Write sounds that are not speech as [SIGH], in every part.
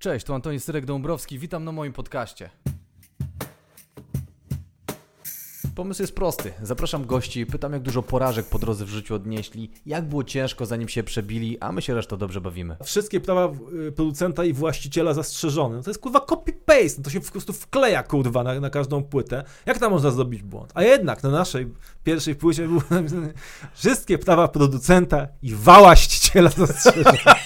Cześć, tu Antoni Syrek-Dąbrowski, witam na moim podcaście. Pomysł jest prosty. Zapraszam gości, pytam jak dużo porażek po drodze w życiu odnieśli, jak było ciężko zanim się przebili, a my się resztą dobrze bawimy. Wszystkie prawa y, producenta i właściciela zastrzeżone. No to jest kurwa copy-paste, to się po prostu wkleja kurwa na, na każdą płytę. Jak tam można zrobić błąd? A jednak na naszej pierwszej płycie było napisane [LAUGHS] wszystkie prawa producenta i właściciela zastrzeżone.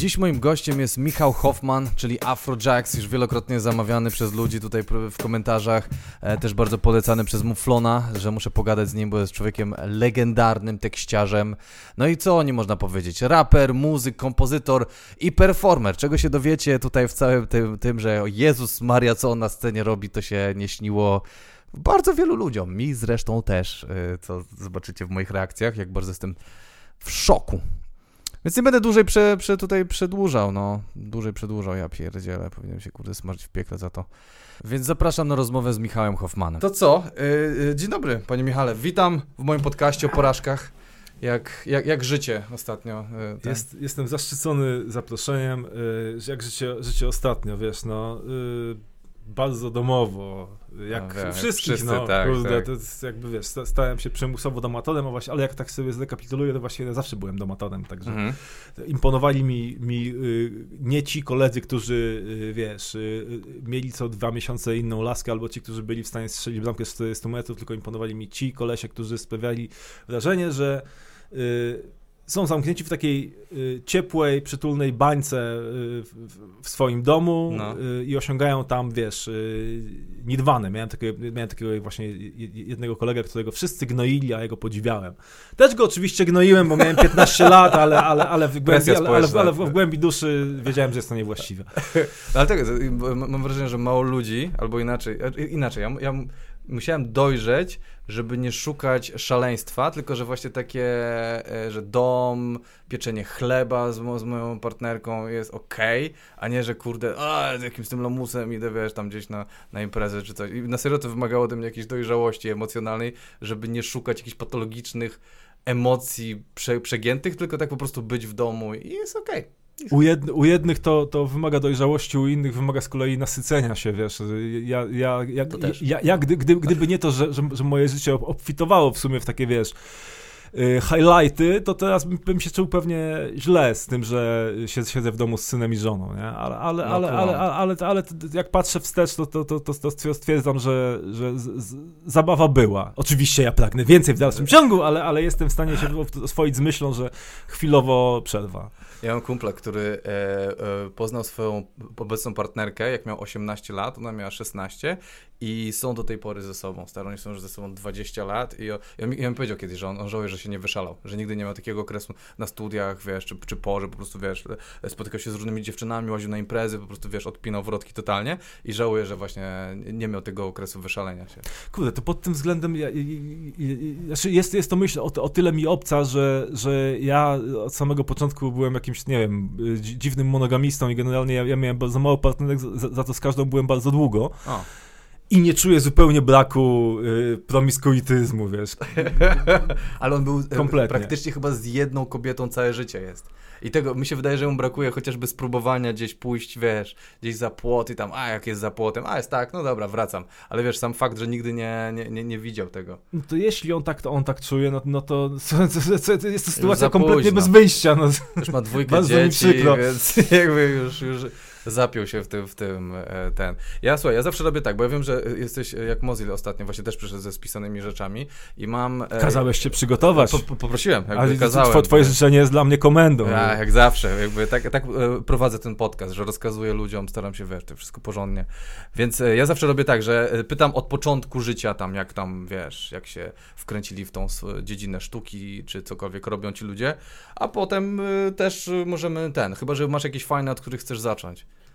Dziś moim gościem jest Michał Hoffman, czyli Afrojax, już wielokrotnie zamawiany przez ludzi tutaj w komentarzach, e, też bardzo polecany przez Muflona, że muszę pogadać z nim, bo jest człowiekiem legendarnym, tekściarzem. No i co o nim można powiedzieć? Raper, muzyk, kompozytor i performer. Czego się dowiecie tutaj w całym tym, tym że Jezus Maria, co on na scenie robi, to się nie śniło bardzo wielu ludziom. Mi zresztą też, e, co zobaczycie w moich reakcjach, jak bardzo jestem w szoku więc nie będę dłużej prze, prze tutaj przedłużał, no. Dłużej przedłużał, ja pierdzielę. Powinienem się, kurde, smażyć w piekle za to. Więc zapraszam na rozmowę z Michałem Hoffmanem. To co? Yy, yy, dzień dobry, panie Michale. Witam w moim podcaście o porażkach. Jak, jak, jak życie ostatnio? Yy, Jest, jestem zaszczycony zaproszeniem. jak życie, życie ostatnio, wiesz, no bardzo domowo, jak no, wszystkich, wszyscy, no, tak, kurde, tak. to jest jakby, wiesz, stałem się przymusowo domatorem, a właśnie, ale jak tak sobie zrekapituluję, to właśnie ja zawsze byłem domatorem, także mhm. imponowali mi, mi y, nie ci koledzy, którzy, y, wiesz, y, mieli co dwa miesiące inną laskę, albo ci, którzy byli w stanie strzelić bramkę z 40 metrów, tylko imponowali mi ci kolesie, którzy sprawiali wrażenie, że są zamknięci w takiej y, ciepłej, przytulnej bańce y, w, w, swoim domu no. y, i osiągają tam, wiesz, y, nirwanę. Miałem takiego, miałem takiego właśnie jednego kolegę, którego wszyscy gnoili, a ja go podziwiałem. Też go oczywiście gnoiłem, bo miałem 15 [LAUGHS] lat, ale, ale, ale, w, głębi, ale, ale, ale w głębi duszy wiedziałem, że jest to niewłaściwe. [LAUGHS] Ale tego, mam wrażenie, że mało ludzi, albo inaczej, e, inaczej, ja, ja musiałem dojrzeć, żeby nie szukać szaleństwa, tylko że właśnie takie, e, że dom, pieczenie chleba z, mo z moją partnerką jest ok, a nie, że kurde, a, z jakimś tym lamusem idę, wiesz, tam gdzieś na, na imprezę czy coś. I na serio to wymagało ode mnie jakiejś dojrzałości emocjonalnej, żeby nie szukać jakichś patologicznych emocji prze przegiętych, tylko tak po prostu być w domu i jest okej. Okay. U, jed, u, jednych to, to wymaga dojrzałości, u innych wymaga z kolei nasycenia się, wiesz. Ja, ja, ja, ja, ja gdy, gdy, gdyby nie to, że, że, że moje życie obfitowało w sumie w takie, wiesz, highlighty, to teraz bym się czuł pewnie źle z tym, że siedzę w domu z synem i żoną, nie? Ale, ale, no ale, ale, ale, ale, ale, jak patrzę wstecz, to, to, to, to, stwierdzam, że, że zabawa była. Oczywiście ja pragnę więcej w dalszym ciągu, ale, ale jestem w stanie się oswoić z myślą, że chwilowo przerwa. Ja mam kumpla, który e, e, poznał swoją obecną partnerkę, jak miał 18 lat, ona miała 16 i są do tej pory ze sobą. Staroni są już ze sobą 20 lat i ja, ja, mi, ja mi powiedział kiedyś, że on, on żałuje, że się nie wyszalał, że nigdy nie miał takiego okresu na studiach, wiesz, czy, czy po, że po prostu, wiesz, spotykał się z różnymi dziewczynami, łaził na imprezy, po prostu, wiesz, odpinał wrotki totalnie i żałuje, że właśnie nie miał tego okresu wyszalenia się. Kurde, to pod tym względem ja, ja, znaczy jest, jest to myśl o, o tyle mi obca, że, że ja od samego początku byłem jakimś, nie wiem, dziwnym monogamistą i generalnie ja, miałem bardzo mało partnerek, za, za to z każdą byłem bardzo długo. O i nie czuję zupełnie braku y, promiskuityzmu, wiesz. [LAUGHS] Ale on był y, Kompletnie. praktycznie chyba z jedną kobietą całe życie jest. I tego mi się wydaje, że mu brakuje chociażby spróbowania gdzieś pójść, wiesz, gdzieś za płot i tam, a jak jest za płotem, a jest tak, no dobra, wracam. Ale wiesz, sam fakt, że nigdy nie, nie, nie, nie widział tego. No to jeśli on tak, to on tak czuje, no, no to, [LAUGHS] jest to sytuacja kompletnie bez wyjścia. No. Już ma dwójkę dzieci, więc [LAUGHS] jakby już, już zapiął się w tym, w tym e, ten. Ja słuchaj, ja zawsze robię tak, bo ja wiem, że jesteś e, jak Mozil ostatnio, właśnie też przyszedł ze spisanymi rzeczami i mam... E, Kazałeś się przygotować. Po, po, poprosiłem, jakby Ale kazałem. Twoje życzenie jest dla mnie komendą. Ja, jak zawsze, jakby tak, tak prowadzę ten podcast, że rozkazuję ludziom, staram się, wiesz, to wszystko porządnie. Więc ja zawsze robię tak, że pytam od początku życia tam, jak tam, wiesz, jak się wkręcili w tą dziedzinę sztuki, czy cokolwiek robią ci ludzie, a potem też możemy ten, chyba, że masz jakieś fajne, od których chcesz zacząć.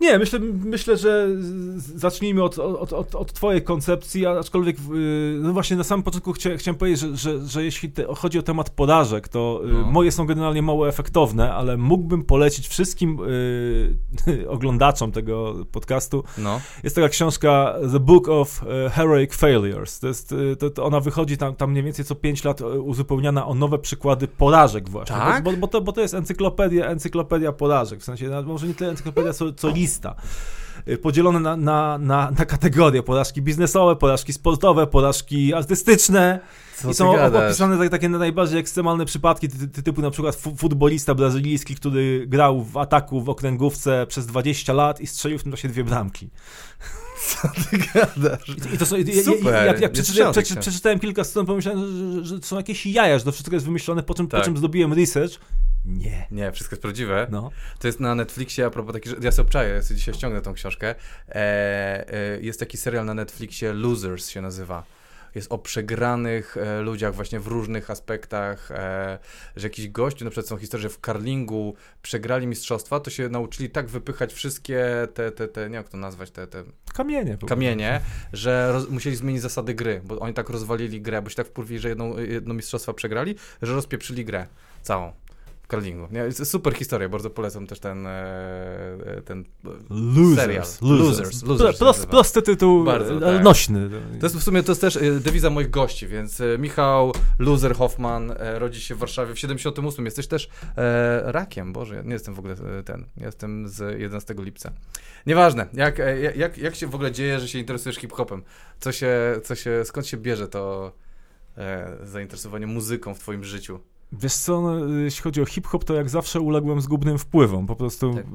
Nie, myślę, myślę że zacznijmy od, od, od, od twojej koncepcji, aczkolwiek no właśnie na samym początku chcia, chciałem powiedzieć, że, że, że jeśli te, chodzi o temat porażek, to no. moje są generalnie mało efektowne, ale mógłbym polecić wszystkim y, [LAUGHS] oglądaczom tego podcastu. No. Jest taka książka The Book of Heroic Failures. To jest, to, to ona wychodzi tam, tam mniej więcej co 5 lat uzupełniana o nowe przykłady porażek właśnie. Tak? Bo, bo, to, bo to jest encyklopedia, encyklopedia porażek, w sensie może nie tyle encyklopedia, co, co [GASPS] lista y, podzielone na, na, na, na kategorie. Porażki biznesowe, porażki sportowe, porażki artystyczne. Co I są opisane tak, takie najbardziej ekstremalne przypadki, ty, ty, typu na przykład futbolista brazylijski, który grał w ataku w okręgówce przez 20 lat i strzelił w tym czasie dwie bramki. [LAUGHS] Co ty gadasz? I, to są, Super. Ja, jak, jak przeczytałem, przeczytałem kilka stron, pomyślałem, że, że, są jakieś jaja, że to wszystko jest wymyślone, po czym, tak. po czym zrobiłem research. Nie. Nie, wszystko jest prawdziwe. No. To jest na Netflixie, a propos takich, ja sobie obczaję, ja sobie dzisiaj ściągnę tą książkę. E, e, jest taki serial na Netflixie, Losers się nazywa jest o przegranych e, ludziach właśnie w różnych aspektach, e, że jakiś gość, na przykład są historie, że w karlingu przegrali mistrzostwa, to się nauczyli tak wypychać wszystkie te, te, te nie jak to nazwać, te, te kamienie, kamienie że roz, musieli zmienić zasady gry, bo oni tak rozwalili grę, bo się tak wkurwili, że jedną, jedno mistrzostwa przegrali, że rozpieprzyli grę całą curlingu. Nie, super historia, bardzo polecam też ten, e, e, ten Losers. serial. Losers. Losers. Prost, prosty tytuł, bardzo, tak. nośny. To jest w sumie to jest też dewiza moich gości, więc Michał Loser Hoffman rodzi się w Warszawie w 78. Jesteś też e, rakiem, Boże, ja nie jestem w ogóle ten, jestem z 11 lipca. Nieważne, jak, jak, jak się w ogóle dzieje, że się interesujesz hip-hopem? Co się, co się, skąd się bierze to e, zainteresowanie muzyką w twoim życiu? Wiesz co, no, jeśli chodzi o hip-hop, to jak zawsze uległem zgubnym wpływom. Po prostu tak.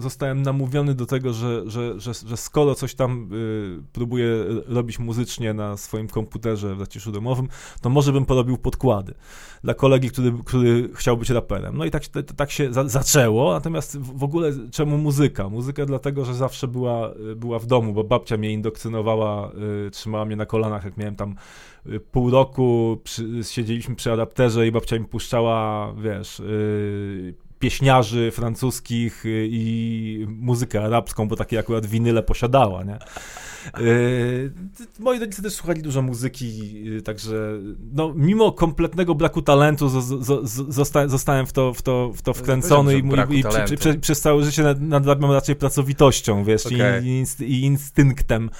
zostałem namówiony do tego, że, że, że, że skoro coś tam y, próbuję robić muzycznie na swoim komputerze w zaciszu domowym, to może bym porobił podkłady dla kolegi, który, który chciał być raperem. No i tak, tak się za, zaczęło, natomiast w ogóle czemu muzyka? Muzyka dlatego, że zawsze była, była w domu, bo babcia mnie indoktrynowała, y, trzymała mnie na kolanach, jak miałem tam pół roku przy, siedzieliśmy przy adapterze i babcia mi puszczała, wiesz, yy, pieśniarzy francuskich yy, i muzykę arabską, bo takie akurat winyle posiadała, nie? Yy, moi rodzice też słuchali dużo muzyki, yy, także no, mimo kompletnego braku talentu zosta zostałem w to, w to, w to wkręcony i, i, i przy, przy, przez całe życie nadrabiam raczej pracowitością, wiesz, okay. i, i, i instynktem.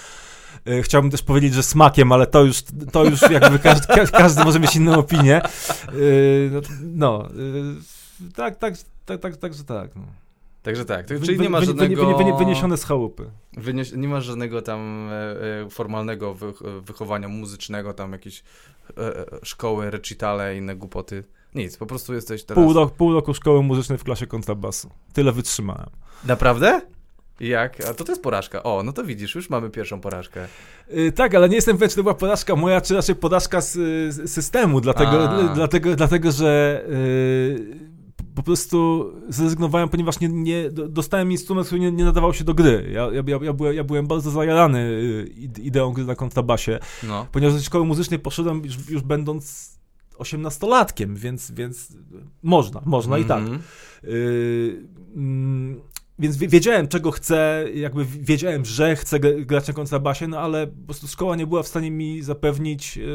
E, chciałbym też powiedzieć, że smakiem, ale to już, to już jakby każdy, każdy może mieć inną opinię. E, no, no e, tak, tak, tak, tak, także tak. No. Także tak, czyli nie ma żadnego... Wy, wy, wy, wyniesione z chałupy. Wynieś, nie ma żadnego tam formalnego wy, wychowania muzycznego, tam jakieś szkoły, recitale, inne głupoty. Nic, po prostu jesteś teraz... Pół, roku, pół roku szkoły muzycznej w klasie kontrabasu. Tyle wytrzymałem. Naprawdę? Jak? A to to jest porażka. O, no to widzisz, już mamy pierwszą porażkę. Yy, tak, ale nie jestem pewien, czy to była porażka moja, czy raczej porażka z, z systemu, dlatego, dlatego, dlatego że yy, po prostu zrezygnowałem, ponieważ nie, nie dostałem instrument, który nie, nie nadawał się do gry. Ja, ja, ja, byłem, ja byłem bardzo zajarany y, ideą gry na kontrabasie, no. ponieważ do szkoły muzycznej poszedłem już, już będąc osiemnastolatkiem, więc, więc można, można mm -hmm. i tak. Yy, więc wiedziałem, czego chcę, jakby wiedziałem, że chcę grać na kontrabasie, no ale po prostu szkoła nie była w stanie mi zapewnić yy,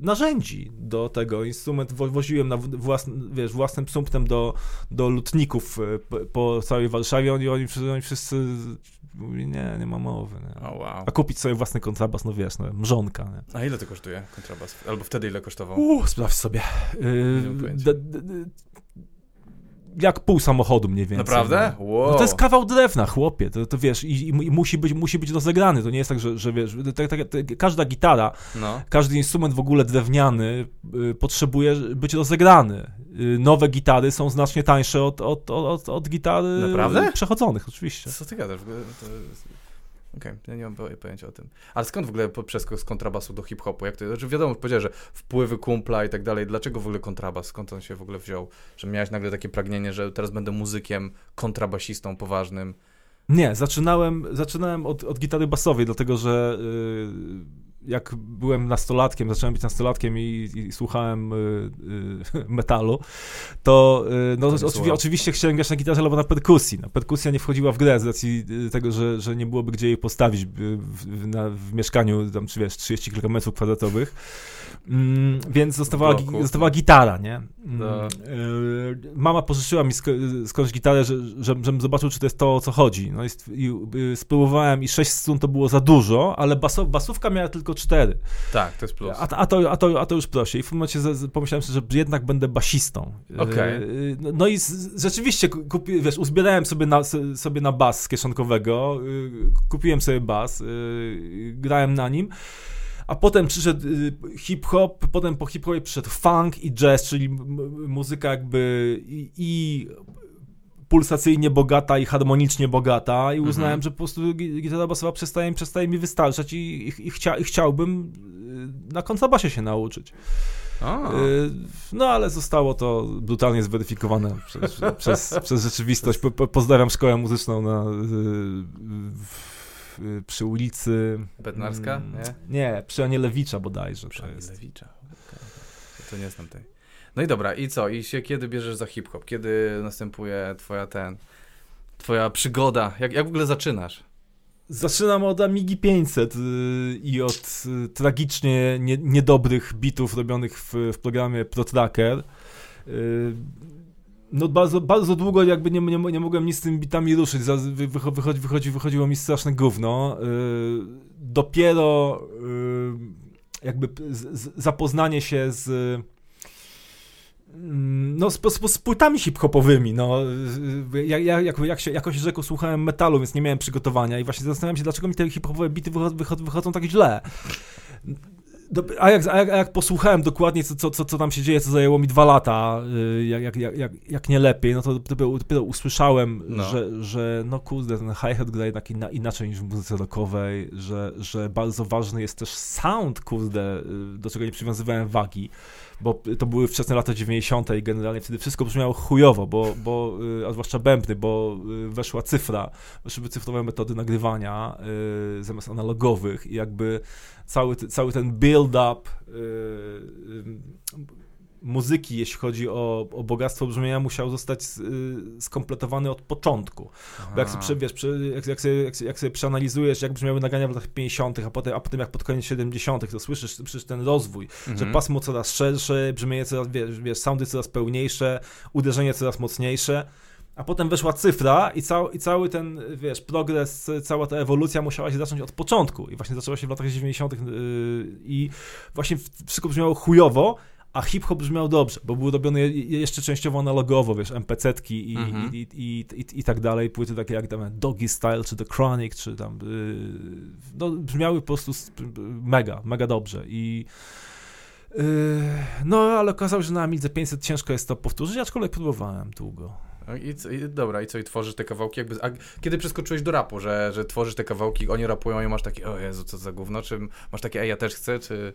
narzędzi do tego. Instrument wo woziłem na własny, wiesz, własnym sumptem do, do lutników y, po, całej Warszawie oni, oni, oni wszyscy mówili, nie, nie ma mowy. Nie. Oh, wow. A kupić sobie własny kontrabas, no wiesz, no, mrzonka. Nie? A ile to kosztuje kontrabas? Albo wtedy ile kosztował? Uh, sprawdź sobie. Yy, jak pół samochodu mniej więcej. Naprawdę? No. Wow. no to jest kawał drewna, chłopie, to, to wiesz, i, i, musi, być, musi być rozegrany, to nie jest tak, że, że wiesz, tak, tak, każda gitara, no. każdy instrument w ogóle drewniany y, potrzebuje być rozegrany. Y, nowe gitary są znacznie tańsze od, od, od, od gitary Naprawdę? przechodzonych, oczywiście. Co ty gadasz? To Okej, okay, ja nie mam pojęcia o tym. Ale skąd w ogóle przeskok z kontrabasu do hip-hopu? Jak to, znaczy wiadomo, powiedziałeś, że wpływy kumpla i tak dalej. Dlaczego w ogóle kontrabas? Skąd on się w ogóle wziął? Że miałeś nagle takie pragnienie, że teraz będę muzykiem, kontrabasistą poważnym? Nie, zaczynałem, zaczynałem od, od gitary basowej, dlatego że... Yy jak byłem nastolatkiem, zacząłem być nastolatkiem i, i słuchałem y, y, [LAUGHS] metalu, to y, no, oczywi oczywiście chciałem grać na gitarze albo na perkusji. No, perkusja nie wchodziła w grę z racji y, tego, że, że nie byłoby gdzie jej postawić w, na, w mieszkaniu, tam, czy wiesz, 30 kilka metrów kwadratowych. Mm, więc zostawała, gi zostawała gitara, nie? Mm, no. y mama pożyczyła mi sk skądś gitarę, że, że, żebym zobaczył, czy to jest to, o co chodzi. No i, i y, spróbowałem i sześć strun to było za dużo, ale basówka miała tylko cztery. Tak, to jest plus. A, a, to, a, to, a to już prosi. I w momencie pomyślałem sobie, że jednak będę basistą. Okay. Y no, no i z, rzeczywiście, kupi, wiesz, uzbierałem sobie na, sobie na bas z kieszonkowego, y kupiłem sobie bas, y grałem na nim. A potem przyszedł hip-hop, potem po hip-hopie przyszedł funk i jazz, czyli muzyka jakby i, i pulsacyjnie bogata i harmonicznie bogata i mhm. uznałem, mhm. że po prostu gitara basowa przestaje, przestaje mi wystarczać i, i, i, chcia, i chciałbym y, na kontrabasie się nauczyć. Y, no ale zostało to brutalnie zweryfikowane przez, przez, przez rzeczywistość. Po, pozdrawiam szkołę muzyczną na, Y, przy ulicy... Bednarska, mm, nie? Nie, przy Anielewicza bodajże. Przy Anielewicza, okay. to nie znam tej. No i dobra, i co? I się kiedy bierzesz za hip-hop? Kiedy następuje twoja ten... Twoja przygoda? Jak, jak w ogóle zaczynasz? Zaczynam od Amigi 500 yy, i od yy, tragicznie nie, niedobrych bitów robionych w, w programie ProTracker. Yy, no bardzo, bardzo długo jakby nie, nie, nie mogłem nic z tymi bitami ruszyć, wychodzi, wychodzi, wychodziło mi straszne gówno. Dopiero jakby zapoznanie się z no, z, z, z płytami hip-hopowymi, no, jak, jak, jak się, jakoś rzeko słuchałem metalu, więc nie miałem przygotowania i właśnie zastanawiam się, dlaczego mi te hip-hopowe bity wychodzą, wychodzą tak źle. A jak, a, jak, a jak posłuchałem dokładnie, co, co, co tam się dzieje, co zajęło mi dwa lata, y, jak, jak, jak, jak nie lepiej, no to dopiero, dopiero usłyszałem, no. Że, że no kurde, ten hi-hat gra jednak inna, inaczej niż w muzyce rockowej, że, że bardzo ważny jest też sound, kurde, y, do czego nie przywiązywałem wagi bo to były wczesne lata 90. i generalnie wtedy wszystko brzmiało chujowo, bo, bo y, a zwłaszcza bębny, bo y, weszła cyfra, weszły cyfrowe metody nagrywania y, zamiast analogowych i jakby cały, cały ten build-up muzyki, jeśli chodzi o, o bogactwo brzmienia, musiał zostać y, skompletowany od początku. Bo jak sobie, wiesz, jak, jak, sobie, jak, jak sobie przeanalizujesz, jak brzmiały nagrania w latach 50., a potem, a potem jak pod koniec 70., to słyszysz, słyszysz ten rozwój, mhm. że pasmo coraz szersze, brzmienie coraz, wiesz, wiesz, soundy coraz pełniejsze, uderzenie coraz mocniejsze. A potem weszła cyfra i, cał, i cały ten, wiesz, progres, cała ta ewolucja musiała się zacząć od początku. I właśnie zaczęła się w latach 90. Yy, i właśnie wszystko brzmiało chujowo, a hip-hop brzmiał dobrze, bo był robiony jeszcze częściowo analogowo, wiesz, MPC-tki i, i, i, i, i, tak dalej, płyty takie jak tam Doggy Style, czy The Chronic, czy tam, yy, no, brzmiały po prostu mega, mega dobrze i yy, no, ale okazało się, że na Amidze 500 ciężko jest to powtórzyć, aczkolwiek próbowałem długo. No I, i, dobra, i co, i tworzysz te kawałki jakby... A kiedy przeskoczyłeś do rapu, że, że tworzysz te kawałki, oni rapują i masz takie, o Jezu, co za gówno, czy masz takie, ej, ja też chcę, czy...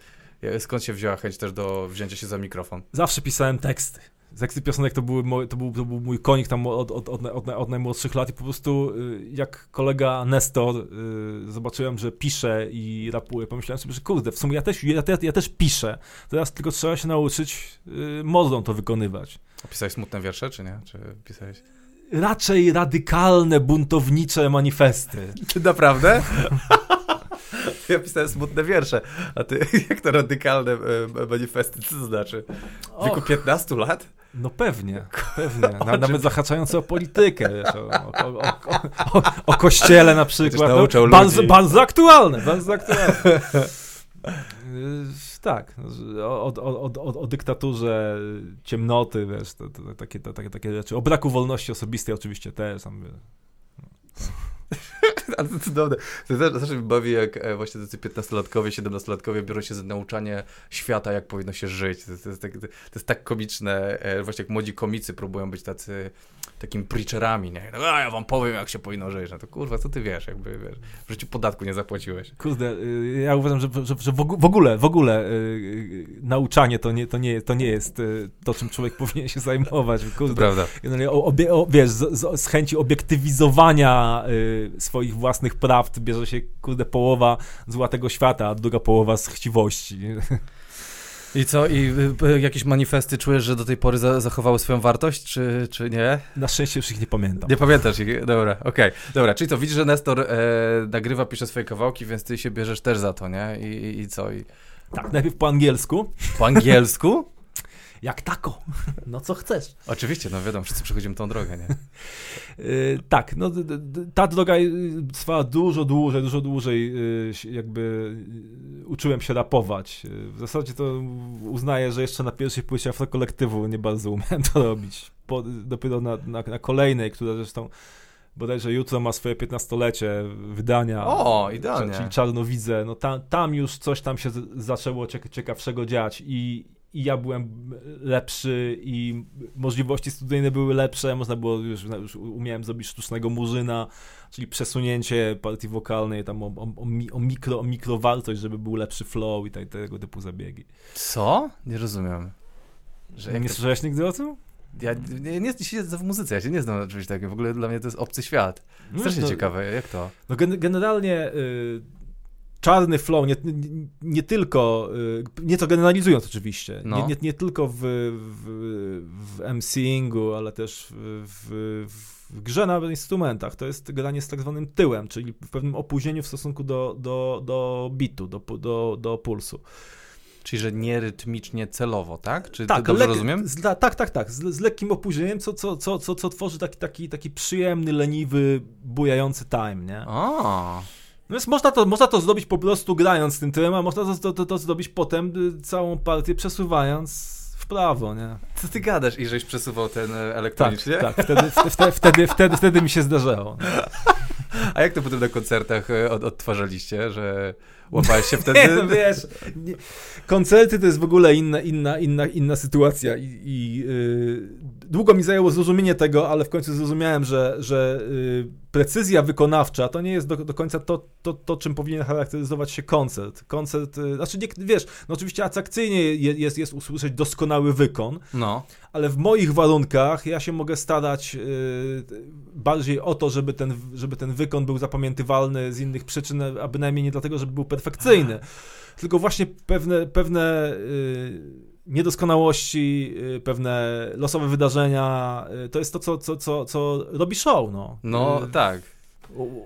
Skąd się wzięła chęć też do wzięcia się za mikrofon? Zawsze pisałem teksty. Teksty piosenek to, były to, był, to był mój konik tam od, od, od, od, od najmłodszych lat i po prostu y, jak kolega Nestor y, zobaczyłem, że pisze i rapuje, pomyślałem sobie, że kurde, w sumie ja też, ja, ja, ja też piszę. Teraz tylko trzeba się nauczyć y, modą to wykonywać. A pisałeś smutne wiersze, czy nie? Czy pisałeś... Raczej radykalne, buntownicze manifesty. [LAUGHS] Naprawdę? [LAUGHS] Ja pisałem smutne wiersze, a ty, [LAUGHS] jak to radykalne e, manifesty, co to znaczy? W wieku 15 lat? No pewnie, [LAUGHS] pewnie. Na, nawet zahaczające o politykę, wiesz, o, o, o, o, kościele na przykład. No, bardzo, bardzo aktualne, bardzo aktualne. tak, o, o, o, o, dyktaturze, ciemnoty, wiesz, to, to, takie, to, takie, takie rzeczy. O braku wolności osobistej oczywiście też. Tam, no. [LAUGHS] Ale to cudowne. To zawsze mi bawi, jak e, właśnie tacy 15-latkowie, 17-latkowie biorą się za nauczanie świata, jak powinno się żyć. To, to, jest, tak, to jest tak komiczne. E, właśnie jak młodzi komicy próbują być tacy takimi preacherami, nie? No, a ja wam powiem, jak się powinno żyć. No to kurwa, co ty wiesz, jakby, wiesz, w życiu podatku nie zapłaciłeś. Kurde, y, ja uważam, że, że, że w ogóle, w ogóle yy, nauczanie to nie, to, nie, to nie jest to, czym człowiek [LAUGHS] powinien się zajmować. Kurde. To prawda. Obie, o, wiesz, z, z, z, chęci obiektywizowania yy, swoich własnych prawd bierze się, kurde, połowa złotego świata, a druga połowa z chciwości. I co? I y, y, jakieś manifesty czujesz, że do tej pory za zachowały swoją wartość, czy, czy nie? Na szczęście już ich nie pamiętam. Nie pamiętasz ich? Dobra, okej. Okay. Dobra, czyli to widzisz, że Nestor e, nagrywa, pisze swoje kawałki, więc ty się bierzesz też za to, nie? I, i, i co? I... Tak, najpierw po angielsku. Po angielsku? [LAUGHS] Jak tako. [LAUGHS] No co chcesz. Oczywiście, no wiadomo, wszyscy przechodzimy tą drogę, nie? Yy, [LAUGHS] tak, no ta droga trwała dużo dłużej, dużo dłużej yy, jakby uczyłem się rapować. W zasadzie to uznaję, że jeszcze na pierwszej płycie afrokolektywu nie bardzo umiałem to robić. Po, dopiero na, na, na kolejnej, która zresztą bodajże jutro ma swoje 15-lecie wydania. O, idealnie. Czyli Czarnowidze. No tam, tam już coś tam się zaczęło ciekawszego dziać i, i ja byłem lepszy i możliwości studyjne były lepsze, można było, już, już umiałem zrobić sztucznego murzyna, czyli przesunięcie partii wokalnej tam o, o, o, mikro, o mikrowartość, żeby był lepszy flow i tak, tego typu zabiegi. Co? Nie rozumiem. Że nie to... słyszałeś nigdy o tym? Ja nie, nie siedzę w muzyce, ja się nie znam na czymś takim, w ogóle dla mnie to jest obcy świat. No Strasznie no, ciekawe, jak to? No gen generalnie... Y czarny flow, nie, nie, nie tylko, y, nieco generalizując oczywiście, no. nie, nie, nie, tylko w, w, w MCingu, ale też w, w, grze na instrumentach, to jest granie z tak zwanym tyłem, czyli w pewnym opóźnieniu w stosunku do, do, do bitu, do, do, do pulsu. Czyli, że nie rytmicznie celowo, tak? Czy tak, dobrze rozumiem? Z, tak, tak, tak. Z, z, lekkim opóźnieniem, co, co, co, co, co tworzy taki, taki, taki przyjemny, leniwy, bujający time, nie? A. No więc można to, można to zrobić po prostu grając tym tyłem, a można to, to, to zrobić potem y, całą partię przesuwając w prawo, nie? Co ty gadasz? I żeś przesuwał ten e, elektronicznie? Tak, tak wtedy, wtedy, wtedy, wtedy, wtedy mi się zdarzało. A jak to potem na koncertach e, od, odtwarzaliście, że łapałeś się wtedy? Nie, no wiesz, nie. koncerty to jest w ogóle inna, inna, inna, inna sytuacja i, i yy, długo mi zajęło zrozumienie tego, ale w końcu zrozumiałem, że, że yy, precyzja wykonawcza to nie jest do, do końca to, to, to, czym powinien charakteryzować się koncert. Koncert, yy, znaczy nie, wiesz, no oczywiście atrakcyjnie jest, jest usłyszeć doskonały wykon, no. ale w moich warunkach ja się mogę starać yy, bardziej o to, żeby ten, żeby ten wykon był zapamiętywalny z innych przyczyn, a bynajmniej nie dlatego, żeby był perfekcyjny, tylko właśnie pewne, pewne niedoskonałości, y, pewne losowe wydarzenia, y, to jest to, co, co, co, co robi show, no. No, y, tak.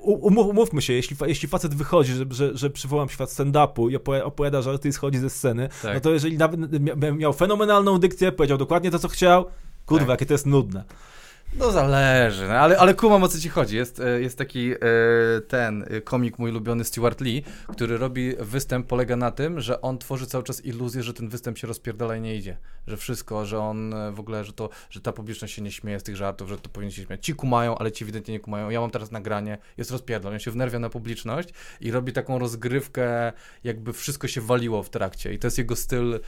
Umów, umówmy się, jeśli, jeśli facet wychodzi, że, że, że przywołam świat stand-upu i opowiada, opowiada żarty i schodzi ze sceny, tak. no to jeżeli nawet miał fenomenalną dykcję, powiedział dokładnie to, co chciał, kurwa, tak. jakie to jest nudne. No zależy, no, ale, ale kumam o co ci chodzi. Jest, e, jest taki e, ten e, komik mój ulubiony Stuart Lee, który robi występ, polega na tym, że on tworzy cały czas iluzję, że ten występ się rozpierdala i nie idzie. Że wszystko, że on w ogóle, że to, że ta publiczność się nie śmieje z tych żartów, że to powinien się śmiać. Ci kumają, ale ci ewidentnie nie kumają. Ja mam teraz nagranie, jest rozpierdol, on się wnerwia na publiczność i robi taką rozgrywkę, jakby wszystko się waliło w trakcie. I to jest jego styl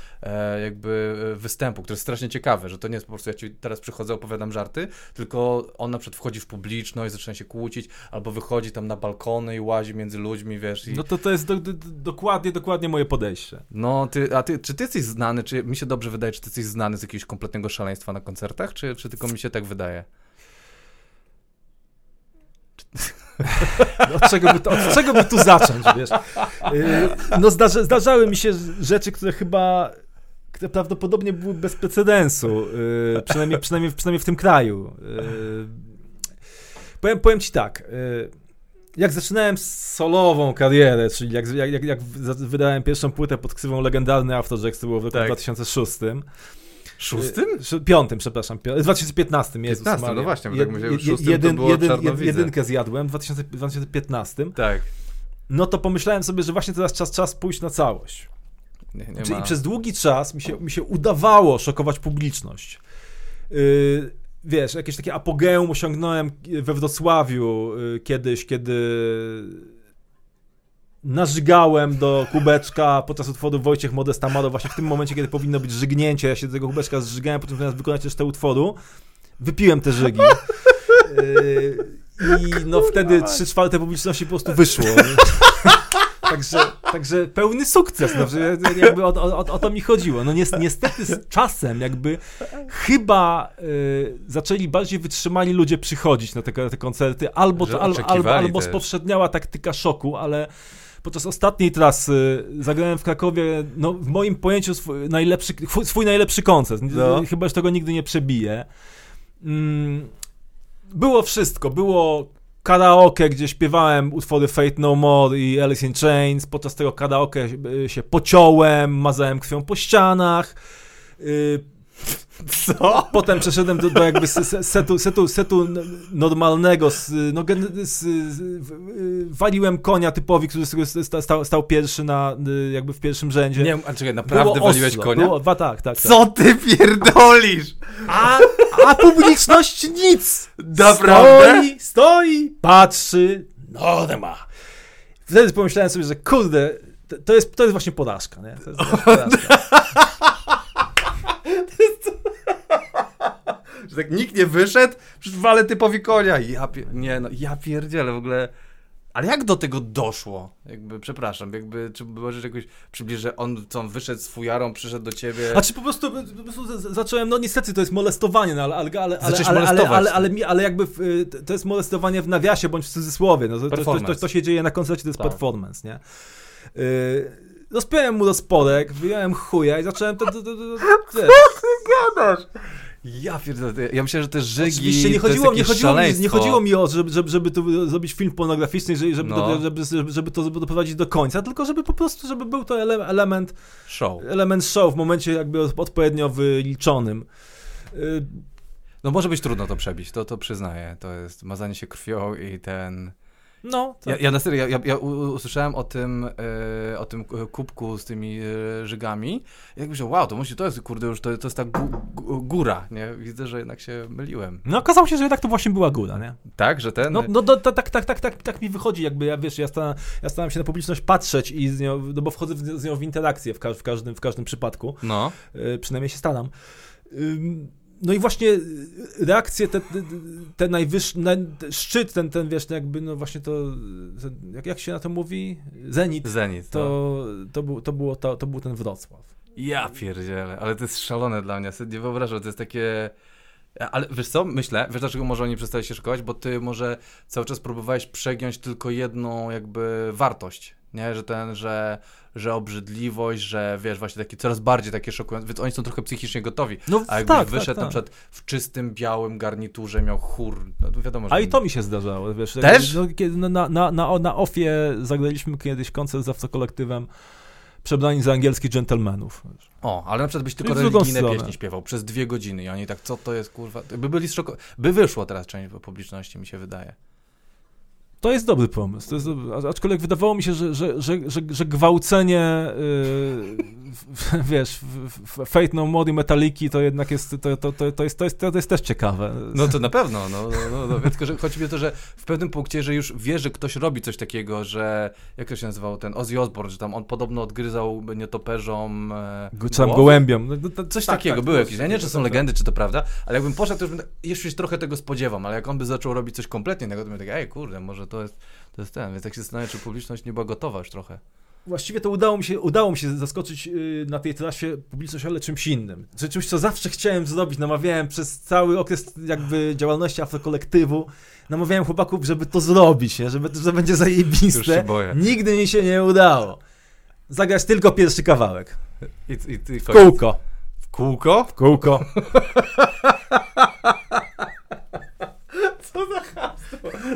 jakby występu, który jest strasznie ciekawy, że to nie jest po prostu ja ci teraz przychodzę, opowiadam żarty, tylko on na przykład wchodzi w publiczność, zaczyna się kłócić, albo wychodzi tam na balkony i łazi między ludźmi, wiesz. I... No to to jest do, do, dokładnie, dokładnie moje podejście. No, ty, a ty, czy ty jesteś znany, czy mi się dobrze wydaje, czy ty jesteś znany z jakiegoś kompletnego szaleństwa na koncertach, czy, czy tylko mi się tak wydaje? Od czego, by, od czego by tu zacząć, wiesz? Y, no zdarza, zdarzały mi się rzeczy, które chyba które prawdopodobnie były bez precedensu, yy, przynajmniej, przynajmniej, przynajmniej w tym kraju. Yy, powiem, powiem ci tak, yy, jak zaczynałem solową karierę, czyli jak, jak, jak wydałem pierwszą płytę pod ksywą legendarny Afrojack, to było w roku tak. 2006. Szóstym? Piątym, przepraszam. W 2015. 15, no właśnie, bo tak szóstym jedyn, to było jedyn, Jedynkę zjadłem w 2015. Tak. No to pomyślałem sobie, że właśnie teraz czas, czas pójść na całość. Nie, nie Czyli ma... przez długi czas mi się, mi się udawało szokować publiczność. Yy, wiesz, jakieś takie apogeum osiągnąłem we Wrocławiu yy, kiedyś, kiedy nażygałem do kubeczka [LAUGHS] podczas utworu Wojciech Modesta Maro, właśnie w tym momencie, kiedy powinno być żygnięcie, ja się do tego kubeczka zżygałem, potem zamiast wykonać resztę utworu, wypiłem te żygi. [LAUGHS] I no wtedy trzy czwarte publiczności po prostu wyszło. [LAUGHS] Także, także pełny sukces, no, jakby o, o, o, to mi chodziło. No niestety z czasem jakby chyba y, zaczęli bardziej wytrzymali ludzie przychodzić na te, te koncerty, albo, to, al, albo, albo spowszedniała taktyka szoku, ale podczas ostatniej trasy zagrałem w Krakowie, no w moim pojęciu swój najlepszy, swój najlepszy koncert. No. Chyba już tego nigdy nie przebiję. Mm, było wszystko. Było karaoke, gdzie śpiewałem utwory Fate No More i Alice in Chains. Podczas tego karaoke się pociąłem, mazałem krwią po ścianach. Y, Co? Potem przeszedłem do, do jakby setu, setu, setu normalnego, no, z, waliłem konia typowi, który stał, stał, pierwszy na, jakby w pierwszym rzędzie. Nie, a czekaj, naprawdę było waliłeś Oslo. konia? Było, dwa, tak, tak, tak. Co ty pierdolisz? A, a publiczność nic! Naprawdę? Stoi, stoi, patrzy, no ma. Wtedy pomyślałem sobie, że kurde, to jest, to jest właśnie porażka, nie? To jest [LAUGHS] porażka. że tak nikt nie wyszedł, przecież wale typowi konia. Ja. Nie, no, ja pierdzielę w ogóle. Ale jak do tego doszło? Jakby, przepraszam, jakby, czy możesz jakoś przybliżyć, że on, co on wyszedł z fujarą, przyszedł do ciebie? A czy po prostu, po prostu zacząłem, no niestety to jest molestowanie, no, ale, ale, ale, ale, ale, ale, ale, ale, ale jakby w, to jest molestowanie w nawiasie bądź w cudzysłowie, no, to, to, to, to się dzieje na koncercie, to jest tak. performance, nie? Yy, rozpiąłem mu rozporek, wyjąłem chuja i zacząłem to... to, to, to, to, [LAUGHS] Co ty gadasz? Ja pierdolę, ja myślę, że te żygi Oczywiście nie chodziło, nie chodziło, mi, nie chodziło mi o, żeby, żeby, żeby tu zrobić film pornograficzny, żeby, żeby, no. żeby, żeby, żeby to doprowadzić do końca, tylko żeby po prostu, żeby był to element show. Element show w momencie jakby odpowiednio wyliczonym. Y, no może być trudno to przebić, to, to przyznaję. To jest mazanie się krwią i ten no. Tak. Ja, ja na serio, ja, ja usłyszałem o tym, e, o tym kubku z tymi e, żygami i tak myślałem, wow, to musi, to jest, kurde, już to, to jest ta góra, nie? Widzę, że jednak się myliłem. No okazało się, że jednak to właśnie była góra, nie? Tak, że ten... No, no do, to, tak, tak, tak, tak, tak mi wychodzi, jakby, ja wiesz, ja, sta, ja staram się na publiczność patrzeć i z nią, no bo wchodzę z nią w interakcję w, ka w, każdym, w każdym przypadku. No. E, przynajmniej się staram. No i właśnie y, reakcje te, te najwyższe, szczyt, ten, ten wiesz, jakby, no właśnie to, jak, jak się na to mówi? Zenit. Zenit, to, no. to, był, to, było, to, to był ten Wrocław. Ja pierdzielę, ale to jest szalone dla mnie, sobie nie wyobrażam, to jest takie... Ale wiesz co, myślę, wiesz dlaczego może oni przestali się szykować? Bo ty może cały czas próbowałeś przegiąć tylko jedną jakby wartość, nie? Że ten, że że obrzydliwość, że wiesz, właśnie takie coraz bardziej takie szokujące, więc oni są trochę psychicznie gotowi. No, A jakbyś tak, wyszedł tak, tak. na przykład w czystym, białym garniturze, miał chór, no to wiadomo, że... A i to mi się zdarzało, wiesz. Też? No, no, na, na, na, na ofie zagraliśmy kiedyś koncert z awcokolektywem przebrani za angielskich dżentelmenów. O, ale na przykład byś tylko religijne stronę. pieśni śpiewał przez dwie godziny i oni tak, co to jest, kurwa, by byli szoko... by wyszło teraz część publiczności, mi się wydaje. To jest dobry pomysł. To jest aczkolwiek wydawało mi się, że, że, że, że, że gwałcenie, yy, [LAUGHS] wiesz, Fate No More Metaliki to jednak jest to, to, to, to, jest, to, jest, to jest też ciekawe. No to na pewno, no, no, no, no tylko, że chodzi mi o to, że w pewnym punkcie, że już wie, że ktoś robi coś takiego, że, jak to się nazywał, ten Ozzy Osbourne, że tam on podobno odgryzał nietoperzom e, Czy tam gołębiom. No, to, coś tak, takiego, tak, były jakieś, ja nie wiem, czy są legendy, czy to prawda, ale jakbym poszedł, to już bym, jeszcze się trochę tego spodziewam, ale jak on by zaczął robić coś kompletnie innego, to bym tak, ej, kurde, może to jest, to jest ten, więc tak się zastanawiam, czy publiczność nie była gotowa już trochę. Właściwie to udało mi się, udało mi się zaskoczyć yy, na tej trasie publiczność, ale czymś innym. Czy czymś, co zawsze chciałem zrobić. Namawiałem przez cały okres jakby działalności afrokolektywu, namawiałem chłopaków, żeby to zrobić, nie? Żeby to będzie zajebiste. Nigdy mi się nie udało. Zagrać tylko pierwszy kawałek. I, i, i w kółko. W kółko? W kółko. [LAUGHS]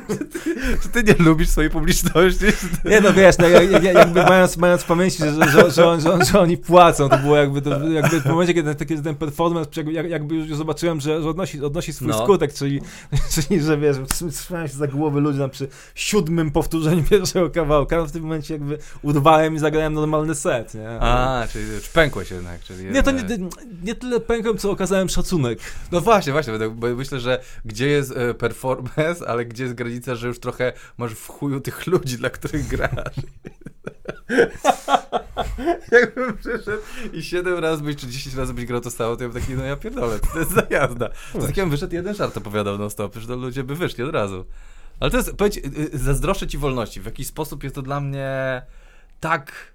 Czy ty, czy ty nie lubisz swojej publiczności? Nie no wiesz, no, jak, jakby mając, mając w pamięci, że, że, że, że, oni płacą, to było jakby, to, jakby w momencie, kiedy taki ten performance, jakby, już zobaczyłem, że, odnosi, odnosi swój no. skutek, czyli, czyli że wiesz, trzymałem się za głowy ludzi tam przy siódmym powtórzeniu [LAUGHS] pierwszego kawałka, no w tym momencie jakby urwałem i zagrałem normalny set, nie? A, czyli pękłeś jednak. Czyli nie, to nie, nie tyle pękłem, co okazałem szacunek. No właśnie, właśnie, bo myślę, że gdzie jest e, performance, [LAUGHS] ale gdzie jest granica, że już trochę masz w chuju tych ludzi, dla których grasz. [LAUGHS] Jakbym przyszedł i 7 razy byś, czy 10 razy byś grał to samo, to ja bym taki, no ja pierdolę, to jest zajazda. To tak jakbym wyszedł jeden żart opowiadał non stop, że to ludzie by wyszli od razu. Ale to jest, powiedz, y, y, zazdroszczę ci wolności. W jakiś sposób jest to dla mnie tak,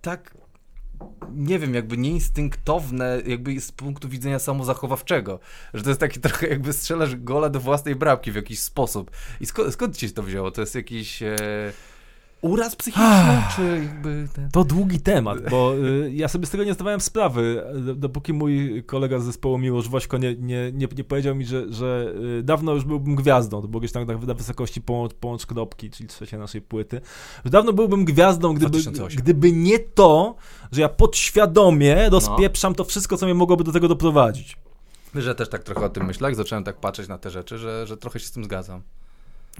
tak, nie wiem, jakby nieinstynktowne, jakby z punktu widzenia samozachowawczego. Że to jest taki [LAUGHS] trochę jakby strzelasz gola do własnej bramki w jakiś sposób. I skąd, skąd ci to wzięło? To jest jakiś... E uraz psychiczny, czy jakby... Ten... To długi temat, bo y, ja sobie z tego nie zdawałem sprawy, dopóki mój kolega z zespołu Miłosz Wośko nie, nie, nie, nie powiedział mi, że, że y, dawno już byłbym gwiazdą, to było gdzieś tam na, na wysokości połącz, połącz knopki, czyli trzeciej naszej płyty, że dawno byłbym gwiazdą, gdyby, gdyby nie to, że ja podświadomie rozpieprzam no. to wszystko, co mnie mogłoby do tego doprowadzić. Że też tak trochę o tym myślę, jak zacząłem tak patrzeć na te rzeczy, że, że trochę się z tym zgadzam.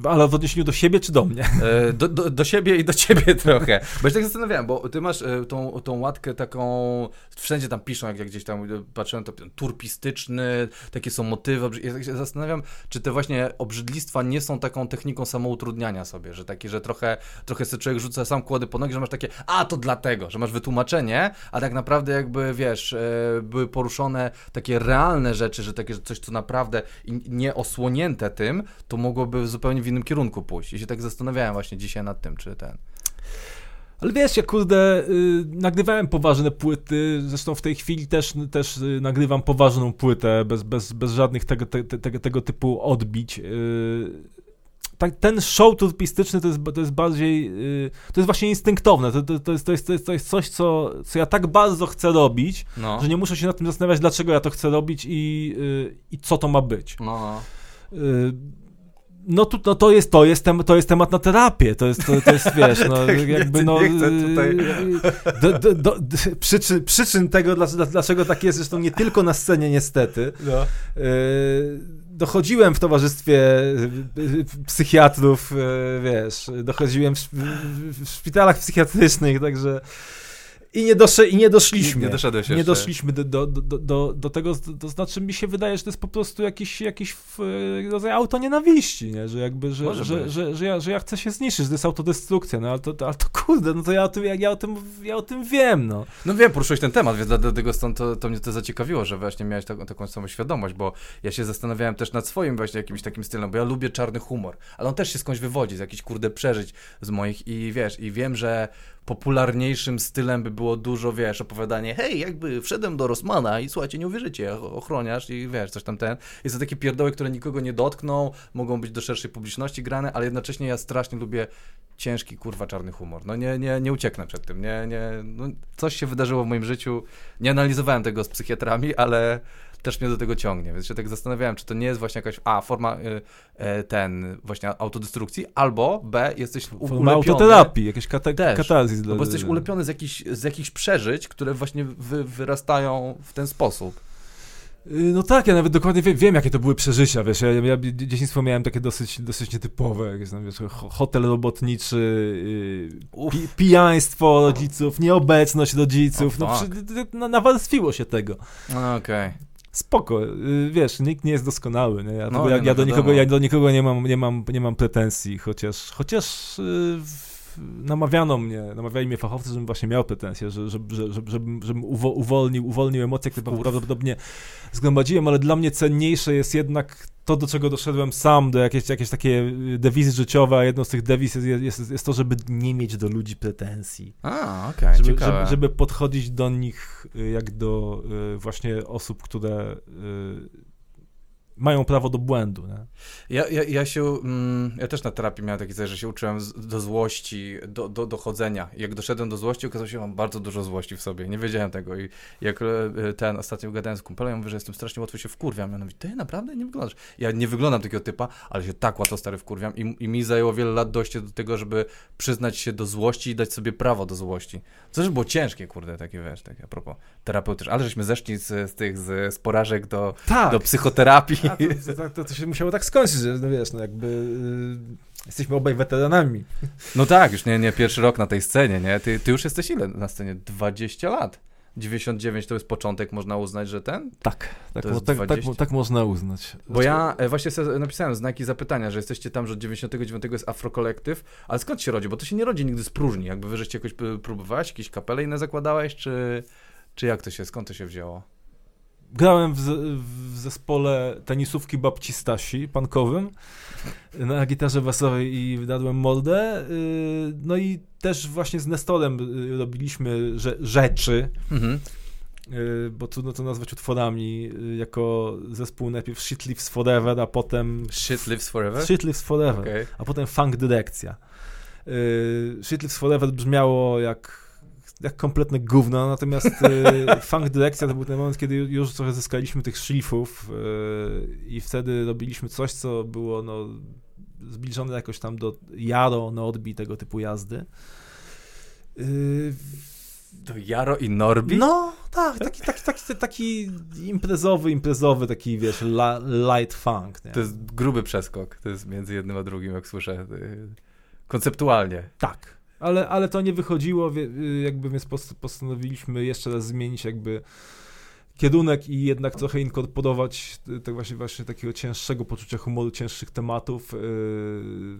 Ale w odniesieniu do siebie czy do mnie? E, do, do, do, siebie i do ciebie [LAUGHS] trochę. Bo się tak zastanawiałem, bo ty masz e, tą, tą łatkę taką, wszędzie tam piszą, jak, gdzieś tam e, patrzyłem, to turpistyczny, takie są motywy. Ja tak się zastanawiam, czy te właśnie obrzydlistwa nie są taką techniką samoutrudniania sobie, że taki, że trochę, trochę sobie człowiek rzuca sam kłody po nogi, że masz takie, a to dlatego, że masz wytłumaczenie, a tak naprawdę jakby, wiesz, były poruszone takie realne rzeczy, że takie że coś, co naprawdę nie osłonięte tym, to mogłoby zupełnie innym kierunku pójść. I się tak zastanawiałem właśnie dzisiaj nad tym, czy ten... Ale wiesz, ja kurde, y, nagrywałem poważne płyty, zresztą w tej chwili też, też y, nagrywam poważną płytę, bez, bez, bez żadnych tego, te, te, tego typu odbić. Y, tak, ten show turpistyczny to jest, to jest bardziej, y, to jest właśnie instynktowne, to, to, to, jest, to, jest, to, jest, to jest coś, co, co ja tak bardzo chcę robić, no. że nie muszę się nad tym zastanawiać, dlaczego ja to chcę robić i, i co to ma być. No. Y, no, tu, no to jest to jest, tem, to jest temat na terapię, to jest, to, to jest wiesz, no [LAUGHS] tak, jakby no tutaj... do, do, do, przyczyn, przyczyn tego, dlaczego tak jest, zresztą nie tylko na scenie niestety, no. y, dochodziłem w towarzystwie psychiatrów, y, wiesz, dochodziłem w, w szpitalach psychiatrycznych, także i nie, dosze, i nie doszliśmy. Nie, doszedłeś Nie doszliśmy do, do, do, do, do tego, to znaczy mi się wydaje, że to jest po prostu jakiś, jakiś rodzaj auto nienawiści, nie? że jakby, że, że, że, że, że, ja, że ja chcę się zniszczyć, że to jest autodestrukcja, no ale to, ale to kurde, no to ja o tym, ja, ja, o tym, ja o tym wiem, no. No wiem, poruszyłeś ten temat, więc dlatego stąd to, to mnie to zaciekawiło, że właśnie miałeś taką, taką samą świadomość, bo ja się zastanawiałem też nad swoim właśnie jakimś takim stylem, bo ja lubię czarny humor, ale on też się skądś wywodzi, z jakichś kurde przeżyć z moich i wiesz, i wiem, że popularniejszym stylem by było dużo, wiesz, opowiadanie, hej, jakby wszedłem do Rosmana i słuchajcie, nie uwierzycie, ochroniarz i wiesz, coś tam ten. Jest to takie pierdoły, które nikogo nie dotkną, mogą być do szerszej publiczności grane, ale jednocześnie ja strasznie lubię ciężki, kurwa, czarny humor. No nie, nie, nie ucieknę przed tym, nie, nie, no, coś się wydarzyło w moim życiu, nie analizowałem tego z psychiatrami, ale też mnie do tego ciągnie, więc się tak zastanawiałem, czy to nie jest właśnie jakaś A, forma y, y, ten właśnie autodestrukcji, albo B, jesteś forma ulepiony. autoterapii, jakieś kata katazis. No bo jesteś ulepiony z jakichś, z jakichś przeżyć, które właśnie wy, wyrastają w ten sposób. Y, no tak, ja nawet dokładnie wiem, wiem, jakie to były przeżycia, wiesz, ja, ja dzieciństwo miałem takie dosyć, dosyć nietypowe, jakieś tam, wiesz, hotel robotniczy, yy, pi, pijaństwo rodziców, nieobecność rodziców, no nawarstwiło się tego. No, okej. Okay spoko, y, wiesz, nikt nie jest doskonały, nie? Ja, no, ja, ja do nikogo, ja do nikogo nie mam, nie mam, nie mam pretensji, chociaż, chociaż yy, namawiano mnie, namawiali mnie fachowcy, żebym właśnie miał pretensje, że, że, że, żebym, żebym uwolnił, uwolnił emocje, które prawdopodobnie zgromadziłem, ale dla mnie cenniejsze jest jednak to, do czego doszedłem sam, do jakieś, jakieś takie dewizy życiowe, a jedną z tych dewiz jest, jest, jest to, żeby nie mieć do ludzi pretensji. A, okej, okay, żeby, żeby, żeby, podchodzić do nich y, jak do y, właśnie osób, które y, mają prawo do błędu. Nie? Ja, ja, ja się, mm, ja też na terapii miałem takie coś, że się uczyłem do złości, do, do dochodzenia. Jak doszedłem do złości, okazało się, że mam bardzo dużo złości w sobie. Nie wiedziałem tego i jak e, ten ostatnio gadałem z kumpelem, ja mówię, że jestem strasznie łatwo się wkurwiam. Ja mówię, ty naprawdę nie wyglądasz. Ja nie wyglądam takiego typa, ale się tak łatwo stary wkurwiam i, i mi zajęło wiele lat dojście do tego, żeby przyznać się do złości i dać sobie prawo do złości. Co też było ciężkie, kurde, takie wiesz, takie a propos terapeutyczne. Ale żeśmy zeszli z, z tych z, z porażek do, tak. do psychoterapii to, to, to, to, się musiało tak skończyć, że no wiesz, no jakby y, jesteśmy obaj weteranami. No tak, już nie, nie pierwszy rok na tej scenie, nie? Ty, ty już jesteś ile na scenie? 20 lat. 99 to jest początek, można uznać, że ten? Tak, tak, mo, tak, tak, tak, można uznać. Bo ja e, właśnie sobie napisałem znaki zapytania, że jesteście tam, że od 99 jest Afrokolektyw, ale skąd się rodzi? Bo to się nie rodzi nigdy z próżni, jakby wy żeście jakoś próbowałeś, jakieś kapele inne zakładałeś, czy, czy jak to się, skąd to się wzięło? Grałem w, w zespole tenisówki babci Stasi, pankowym, na gitarze basowej i wydadłem mordę. Y, no i też właśnie z Nestorem y, robiliśmy rzeczy. Mhm. Y, bo trudno to nazwać utworami, jako zespół najpierw Shit Lives Forever, a potem... Shit Lives Forever? Shit Lives Forever, okay. a potem Funk Dyrekcja. Shit Lives Forever brzmiało jak jak kompletne gówno, natomiast y, [LAUGHS] funk dyrekcja to był ten moment, kiedy już trochę zyskaliśmy tych szlifów y, i wtedy robiliśmy coś, co było no, zbliżone jakoś tam do Jaro, Norbi, tego typu jazdy. Y, do Jaro i Norbi? No, tak, taki, taki, taki, taki imprezowy, imprezowy, taki wiesz, light funk. Nie? To jest gruby przeskok, to jest między jednym a drugim, jak słyszę, konceptualnie. Tak, ale, ale to nie wychodziło, y, jakby więc postanowiliśmy jeszcze raz zmienić jakby kierunek i jednak trochę inkorporować tak właśnie, właśnie takiego cięższego poczucia humoru, cięższych tematów yy,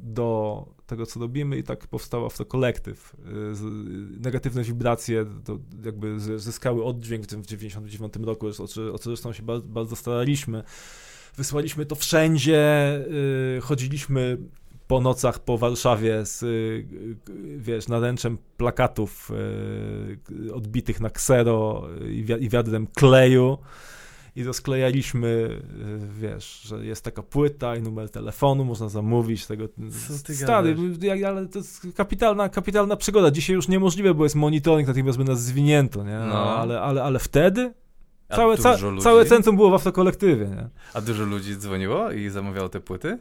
do tego, co robimy i tak powstał to kolektyw. Yy, negatywne wibracje to jakby zyskały oddźwięk w tym w 99 roku, o co, zresztą się bardzo, staraliśmy. Wysłaliśmy to wszędzie, chodziliśmy po nocach po Warszawie z, y, wiesz, naręczem plakatów y, odbitych na ksero i wiadrem kleju i rozklejaliśmy, y, wiesz, że jest taka płyta i numer telefonu, można zamówić tego. Stary, ale to jest kapitalna, kapitalna przygoda. Dzisiaj już niemożliwe, bo jest monitoring, natychmiast by nas zwinięto, nie? No. Ale, ale, ale wtedy całe, ca, całe centrum było w autokolektywie, nie? A dużo ludzi dzwoniło i zamawiało te płyty?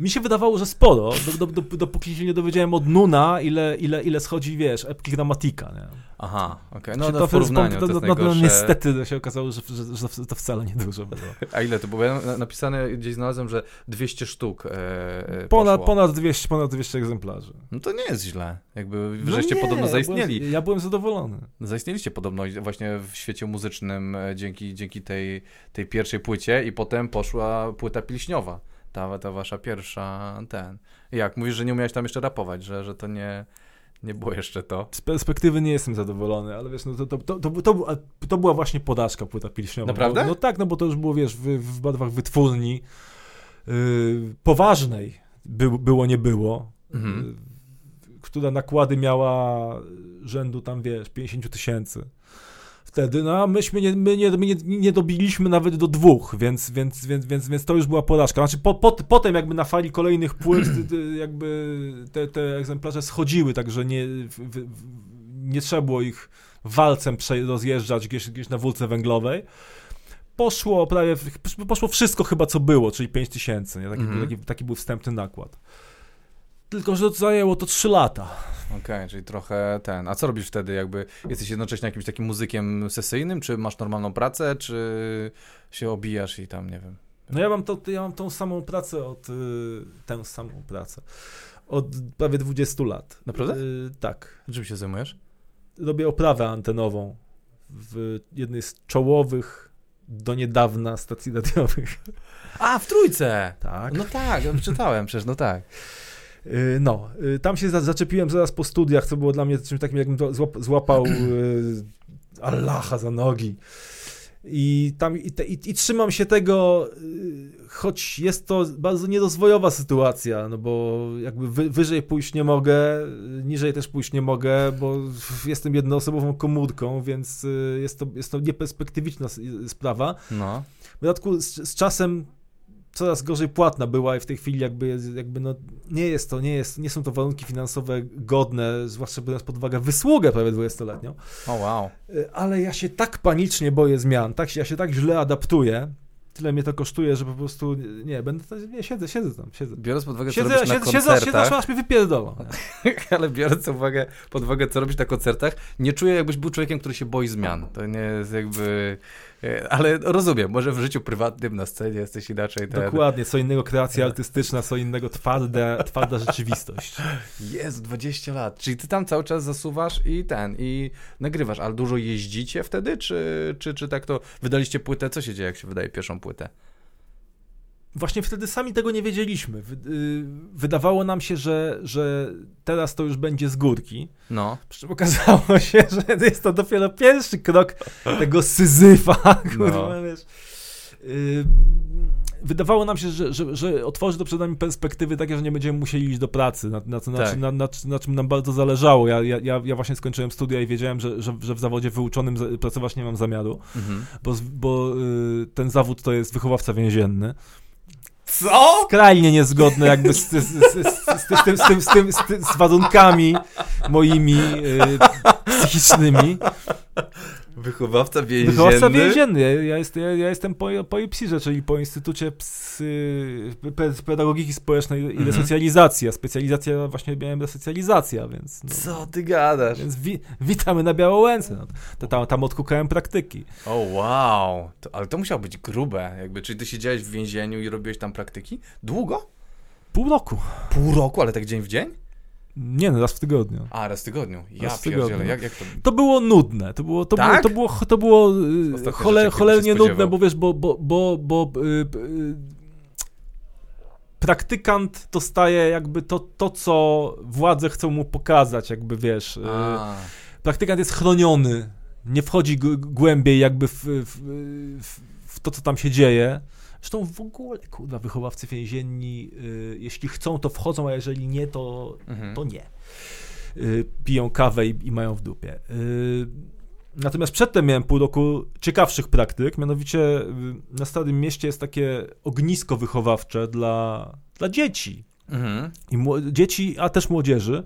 Mi się wydawało, że sporo, do, do, do, dopóki się nie dowiedziałem od Nuna, ile, ile, ile schodzi, wiesz, epki gramatika, nie? Aha, okej. Okay. No, no, to w porównaniu to, to, no, no, niestety się okazało, że, że, że, to wcale nie dużo było. A ile to było? Ja napisane gdzieś znalazłem, że 200 sztuk e, ponad, ponad, 200, ponad 200 egzemplarzy. No to nie jest źle. Jakby no żeście nie, podobno zaistnieli. Ja byłem, ja byłem, zadowolony. Zaistnieliście podobno właśnie w świecie muzycznym e, dzięki, dzięki tej, tej pierwszej płycie i potem poszła płyta pilśniowa ta, ta wasza pierwsza, ten. Jak? Mówisz, że nie umiałeś tam jeszcze rapować, że, że to nie, nie było jeszcze to. Z perspektywy nie jestem zadowolony, ale wiesz, no to, to, to, to, to, to była właśnie podażka płyta pilśniowa. Naprawdę? No tak, no bo to już było, wiesz, w, w badwach wytwórni yy, poważnej by, było, nie było, mhm. yy, która nakłady miała rzędu tam, wiesz, 50 tysięcy wtedy, no a myśmy nie, my nie, my nie, nie dobiliśmy nawet do dwóch, więc, więc, więc, więc, więc to już była porażka. Znaczy po, po, potem jakby na fali kolejnych płyt [CLEARS THROAT] jakby te, te egzemplarze schodziły, także nie, nie trzeba było ich walcem rozjeżdżać gdzieś, gdzieś na wólce węglowej poszło prawie, poszło wszystko chyba co było, czyli 5 tysięcy, nie? Taki, mm -hmm. taki, taki, był wstępny nakład. Tylko, że zajęło to 3 lata. Okej, okay, czyli trochę ten. A co robisz wtedy? Jakby jesteś jednocześnie jakimś takim muzykiem sesyjnym, czy masz normalną pracę, czy się obijasz i tam, nie wiem. No ja mam, to, ja mam tą samą pracę od, y, tę samą pracę od prawie 20 lat. Naprawdę? Y, tak. Czym się zajmujesz? Robię oprawę antenową w jednej z czołowych do niedawna stacji radiowych. A, w Trójce! Tak. No tak, czytałem przecież, no tak. Y, no, y, tam się zaczepiłem zaraz po studiach, co było dla mnie czymś takim, jakbym złapał y, Allaha za nogi. I tam i, te, i, i, trzymam się tego, choć jest to bardzo nierozwojowa sytuacja, no bo jakby wy, wyżej pójść nie mogę, niżej też pójść nie mogę, bo jestem jednoosobową komórką, więc jest to, jest to nieperspektywiczna sprawa. No. W dodatku z, z czasem coraz gorzej płatna była i w tej chwili jakby, jakby no, nie jest to, nie, jest, nie są to warunki finansowe godne, zwłaszcza biorąc pod uwagę wysługę prawie 20-letnią. O oh, wow. Ale ja się tak panicznie boję zmian, tak, ja się tak źle adaptuję, tyle mnie to kosztuje, że po prostu, nie, będę, nie, siedzę, siedzę tam, siedzę. Biorąc pod uwagę, co robisz na koncertach... Siedzę, siedzę, aż mnie wypierdolą. [LAUGHS] ale biorąc uwagę, pod uwagę, co robisz na koncertach, nie czuję, jakbyś był człowiekiem, który się boi zmian. To nie jest jakby ale rozumiem, może w życiu prywatnym, na scenie jesteś inaczej. Ten... Dokładnie, co innego kreacja artystyczna, co innego twarda, twarda rzeczywistość. Jest 20 lat. Czyli ty tam cały czas zasuwasz i ten, i nagrywasz, ale dużo jeździcie wtedy, czy, czy, czy tak to wydaliście płytę? Co się dzieje, jak się wydaje pierwszą płytę? Właśnie wtedy sami tego nie wiedzieliśmy. Y, wydawało nam się, że, że teraz to już będzie z górki. No. Przy czym okazało się, że jest to dopiero pierwszy krok tego syzyfa. [LAUGHS] Kurwa, no. wiesz. Y, wydawało nam się, że, że, że otworzy to przed nami perspektywy takie, że nie będziemy musieli iść do pracy, na, na, na, tak. na, na, na czym nam bardzo zależało. Ja, ja, ja właśnie skończyłem studia i wiedziałem, że, że, że w zawodzie wyuczonym pracować nie mam zamiaru, mhm. bo, bo y, ten zawód to jest wychowawca więzienny. Co? Skrajnie niezgodne jakby z, z, z, z, tym, z, tym, z, tym, z, z warunkami moimi yy, psychicznymi. Wychowawca więzienny? Wychowawca więzienny. Ja, ja, jest, ja, ja jestem po, po IPSIRze, czyli po Instytucie Psy, Pedagogiki Społecznej i mhm. Resocjalizacji. A specjalizacja właśnie miałem resocjalizacja, więc... No, Co ty gadasz? Więc wi witamy na Białołęce. No, tam, tam odkukałem praktyki. O oh, wow. To, ale to musiało być grube. Jakby, czyli ty siedziałeś w więzieniu i robiłeś tam praktyki? Długo? Pół roku. Pół roku, ale tak dzień w dzień? Nie, no raz w tygodniu. A, raz w tygodniu. Ja raz w tygodniu. Jak, jak to... to było nudne. To było, to tak? było, to było, to było y, chole, cholernie nudne, bo wiesz, bo, bo, bo, bo yy, yy, praktykant dostaje jakby to, to, co władze chcą mu pokazać, jakby wiesz. Yy, praktykant jest chroniony. Nie wchodzi głębiej jakby w, w, w, w to, co tam się dzieje. Zresztą w ogóle, kurwa, wychowawcy więzienni, y, jeśli chcą, to wchodzą, a jeżeli nie, to, mhm. to nie. Y, piją kawę i, i, mają w dupie. Y, natomiast przedtem miałem pół roku ciekawszych praktyk, mianowicie na Starym Mieście jest takie ognisko wychowawcze dla, dla dzieci. Mhm. I dzieci, a też młodzieży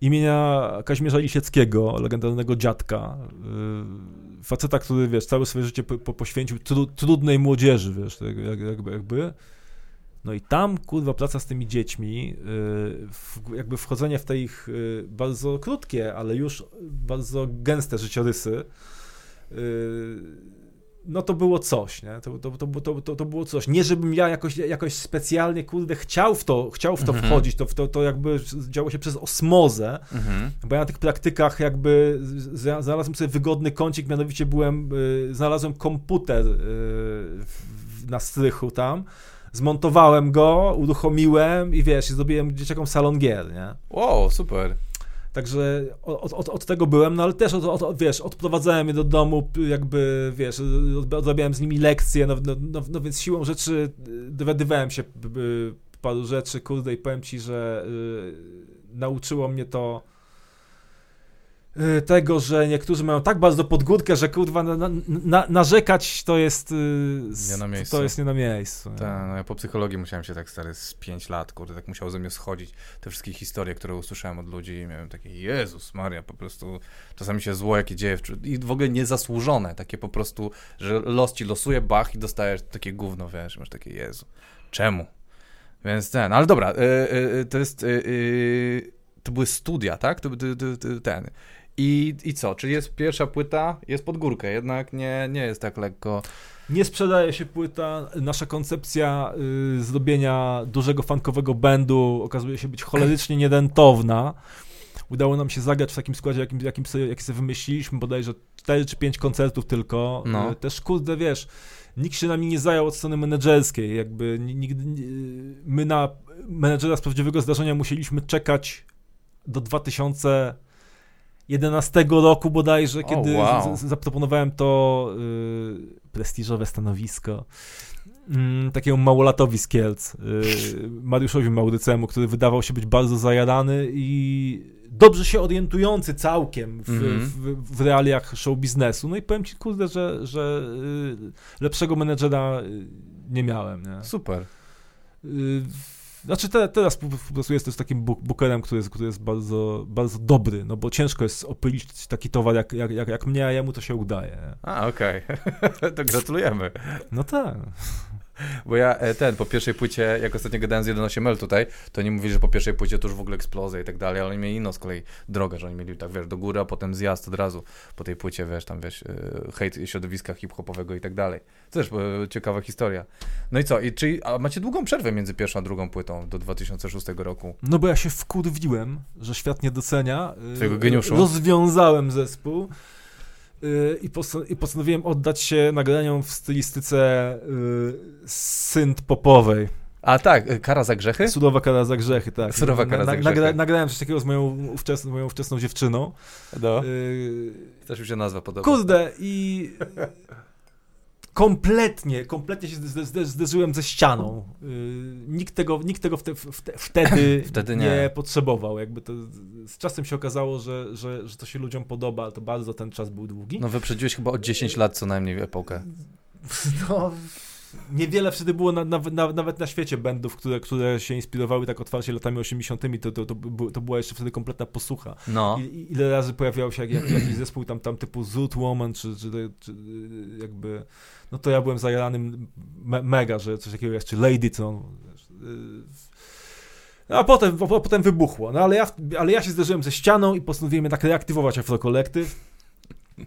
imienia Kazimierza Lisieckiego, legendarnego dziadka, faceta, który, wiesz, całe swoje życie po, po, poświęcił tru, trudnej młodzieży, wiesz, tak jakby, jakby. No i tam, kurwa, praca z tymi dziećmi, yy, w, jakby wchodzenie w te ich yy, bardzo krótkie, ale już bardzo gęste życiorysy, yy, no to było coś, nie? To, to, to, to, to, było coś. Nie, żebym ja jakoś, jakoś specjalnie, kurde, chciał w to, chciał w to mhm. wchodzić, to, to, to jakby działo się przez osmozę, mhm. bo ja na tych praktykach jakby znalazłem sobie wygodny kącik, mianowicie byłem, y, znalazłem komputer y, na strychu tam, zmontowałem go, uruchomiłem i wiesz, i zrobiłem dzieciakom salon gier, nie? Wow, super. Także od, od, od, tego byłem, no ale też, od, od, wiesz, odprowadzałem je do domu, jakby, wiesz, odrobiłem z nimi lekcje, no, no, no, no więc siłą rzeczy dowiadywałem się paru rzeczy, kurde, i powiem ci, że y, nauczyło mnie to Y, tego, że niektórzy mają tak bardzo podgórkę, że kurwa na, na, narzekać to jest y, nie na miejscu. to jest nie na miejscu. Tak, no ja po psychologii musiałem się tak stary z 5 lat, kurde, tak musiało ze mnie schodzić te wszystkie historie, które usłyszałem od ludzi i miałem takie, Jezus Maria, po prostu czasami się zło jakie dzieje i w ogóle niezasłużone, takie po prostu, że los ci losuje, bach i dostajesz takie gówno, wiesz, masz takie, Jezu, czemu? Więc ten, ale dobra, y, y, y to jest, y, y, to były studia, tak? To, to, to, ten i, I co? Czyli jest pierwsza płyta, jest pod górkę, jednak nie, nie jest tak lekko. Nie sprzedaje się płyta. Nasza koncepcja y, zrobienia dużego funkowego bandu okazuje się być cholerycznie niedentowna. Udało nam się zagrać w takim składzie, jakim, jakim sobie, jaki sobie wymyśliliśmy, bodajże 4 czy 5 koncertów tylko. No. Y, też kurde, wiesz, nikt się nami nie zajął od strony menedżerskiej. Jakby nigdy, my na menedżera z prawdziwego zdarzenia musieliśmy czekać do 2000 11 roku bodajże, kiedy oh, wow. zaproponowałem to y, prestiżowe stanowisko y, takiego małolatowi z Kielc, y, Mariuszowi Maurycemu, który wydawał się być bardzo zajadany i dobrze się orientujący całkiem w, mm -hmm. w, w, realiach show biznesu. No i powiem ci, kurde, że, że y, lepszego menedżera y, nie miałem. Nie? Super. Znaczy te, teraz po prostu jest takim bookerem, który jest, który jest bardzo, bardzo dobry, no bo ciężko jest opylić taki towar jak, jak, jak, jak mnie, a jemu to się udaje. A, okej. Okay. [LAUGHS] to gratulujemy. No tak. [LAUGHS] Bo ja e, ten, po pierwszej płycie, jak ostatnio gadałem z 1.8L tutaj, to oni mówili, że po pierwszej płycie to już w ogóle eksplozja i tak dalej, ale oni mieli inną z kolei drogę, że oni mieli tak, wiesz, do góry, a potem zjazd od razu po tej płycie, wiesz, tam, wiesz, e, hejt środowiska hip-hopowego i tak dalej. To też e, ciekawa historia. No i co, i czyli, a macie długą przerwę między pierwszą a drugą płytą do 2006 roku? No bo ja się wkurwiłem, że świat nie docenia. Twojego geniuszu? Rozwiązałem zespół. Y, i, i postanowiłem oddać się nagraniom w stylistyce y, synth popowej. A tak, y, kara za grzechy? Surowa kara za grzechy, tak. Surowa kara za grzechy. Nagra, nagrałem coś takiego z moją, ówczesną, moją ówczesną dziewczyną. No. Y... Też mi się nazwa podoba. Kurde, i [LAUGHS] kompletnie, kompletnie się zderzyłem ze ścianą. Yy, nikt tego, nikt tego wte, wte, wtedy, [LAUGHS] wtedy nie. nie. potrzebował. Jakby to, z czasem się okazało, że, że, że to się ludziom podoba, ale to bardzo ten czas był długi. No wyprzedziłeś chyba o 10 lat co najmniej epokę. No, niewiele wtedy było na, na, na, nawet na świecie bandów, które, które się inspirowały tak otwarcie latami 80. To, to, to, to była jeszcze wtedy kompletna posłucha. No. I, ile razy pojawiał się jak, jak, [CLEARS THROAT] jakiś zespół tam, tam typu Zoot Woman, czy, czy, czy jakby no to ja byłem zajaranym me mega, że coś takiego jest, czy Lady, co no, a potem, po, potem wybuchło. No ale ja, ale ja się zderzyłem ze ścianą i postanowiłem tak reaktywować Afrokolektyw. Yy,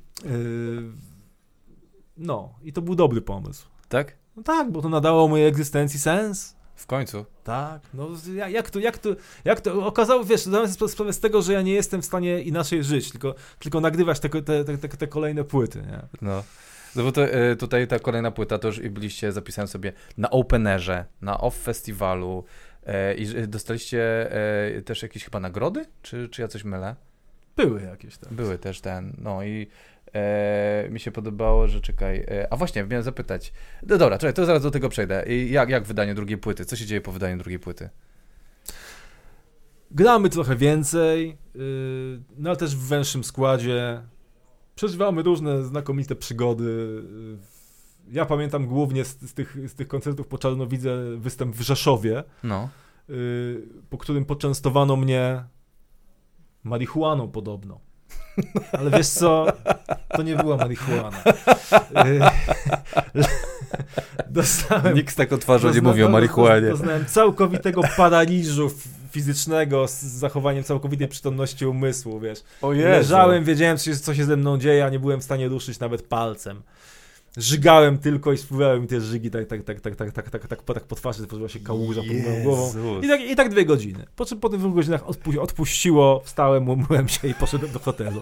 no, i to był dobry pomysł. Tak? No tak, bo to nadało mojej egzystencji sens. W końcu. Tak, no jak to, jak to, jak to okazało, wiesz, zdałem sobie sprawę z tego, że ja nie jestem w stanie inaczej żyć, tylko, tylko nagrywać te, te, te, te kolejne płyty, nie? No. No bo to, e, tutaj ta kolejna płyta to już i byliście, zapisałem sobie na Openerze, na Off Festiwalu e, i dostaliście e, też jakieś chyba nagrody? Czy, czy ja coś mylę? Były jakieś tam. Były też ten, no i e, mi się podobało, że czekaj, e, a właśnie, miałem zapytać, no dobra, czekaj, to zaraz do tego przejdę. I jak, jak wydanie drugiej płyty? Co się dzieje po wydaniu drugiej płyty? Gramy trochę więcej, yy, no ale też w węższym składzie przeżywamy różne znakomite przygody. Ja pamiętam głównie z, z, tych, z tych koncertów po Czarnowidze występ w Rzeszowie, no. y, po którym poczęstowano mnie marihuaną podobno. Ale wiesz co, to nie była marihuana. Y, [LAUGHS] dostałem, Nikt tak o twarzy nie mówi o marihuanie. Doznałem całkowitego paraliżu fizycznego z zachowaniem całkowitej przytomności umysłu, wiesz. O Jezu. Leżałem, wiedziałem, co się ze mną dzieje, a nie byłem w stanie ruszyć nawet palcem. Żygałem tylko i spływały mi te żygi tak, tak, tak, tak, tak, tak, tak, tak, tak po twarzy, tworzyła się kałuża pod moją głową. I tak, I tak dwie godziny. Po czym po tych dwóch godzinach odpuściło, wstałem, umyłem się i poszedłem do hotelu.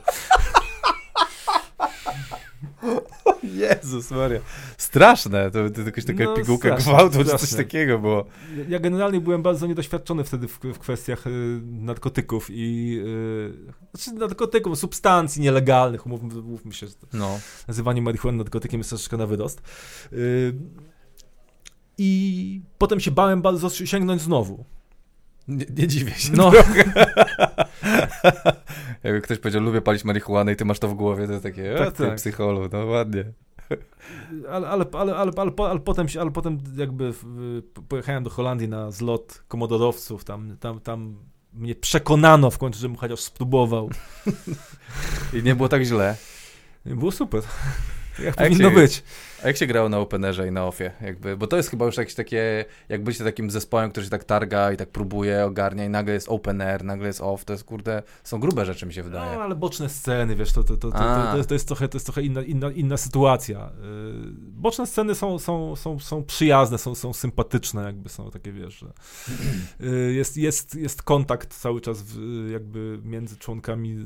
[LAUGHS] Jezus Maria. Straszne, to, to jakaś taka no, pigułka gwałtu, czy coś takiego było. Ja generalnie byłem bardzo niedoświadczony wtedy w, w kwestiach y, narkotyków i y, znaczy narkotyków, substancji nielegalnych, umówmy, umówmy się, no. nazywanie marihuany narkotykiem jest troszeczkę na wyrost. Y, I potem się bałem bardzo sięgnąć znowu. Nie, nie dziwię się no. [LAUGHS] [LAUGHS] Jakby ktoś powiedział, lubię palić marihuanę i ty masz to w głowie, to jest takie, tak, tak. psycholu, no ładnie. Ale, ale, ale, ale, ale, ale, potem, ale potem jakby pojechałem do Holandii na zlot komodorowców, tam, tam, tam mnie przekonano w końcu, żebym chociaż spróbował. [LAUGHS] I nie było tak źle. Było super. Jak powinno się, być. A jak się grało na Openerze i na Offie? Jakby, bo to jest chyba już jakieś takie, jak bycie takim zespołem, który się tak targa i tak próbuje, ogarnia i nagle jest Open Air, nagle jest Off, to jest kurde, są grube rzeczy mi się wydaje. No, ale boczne sceny, wiesz, to, to, to, to, to, jest, to jest trochę, to jest trochę inna, inna, inna sytuacja. Y, boczne sceny są, są, są, są przyjazne, są, są sympatyczne, jakby są takie, wiesz, że y, jest, jest, jest kontakt cały czas w, jakby między członkami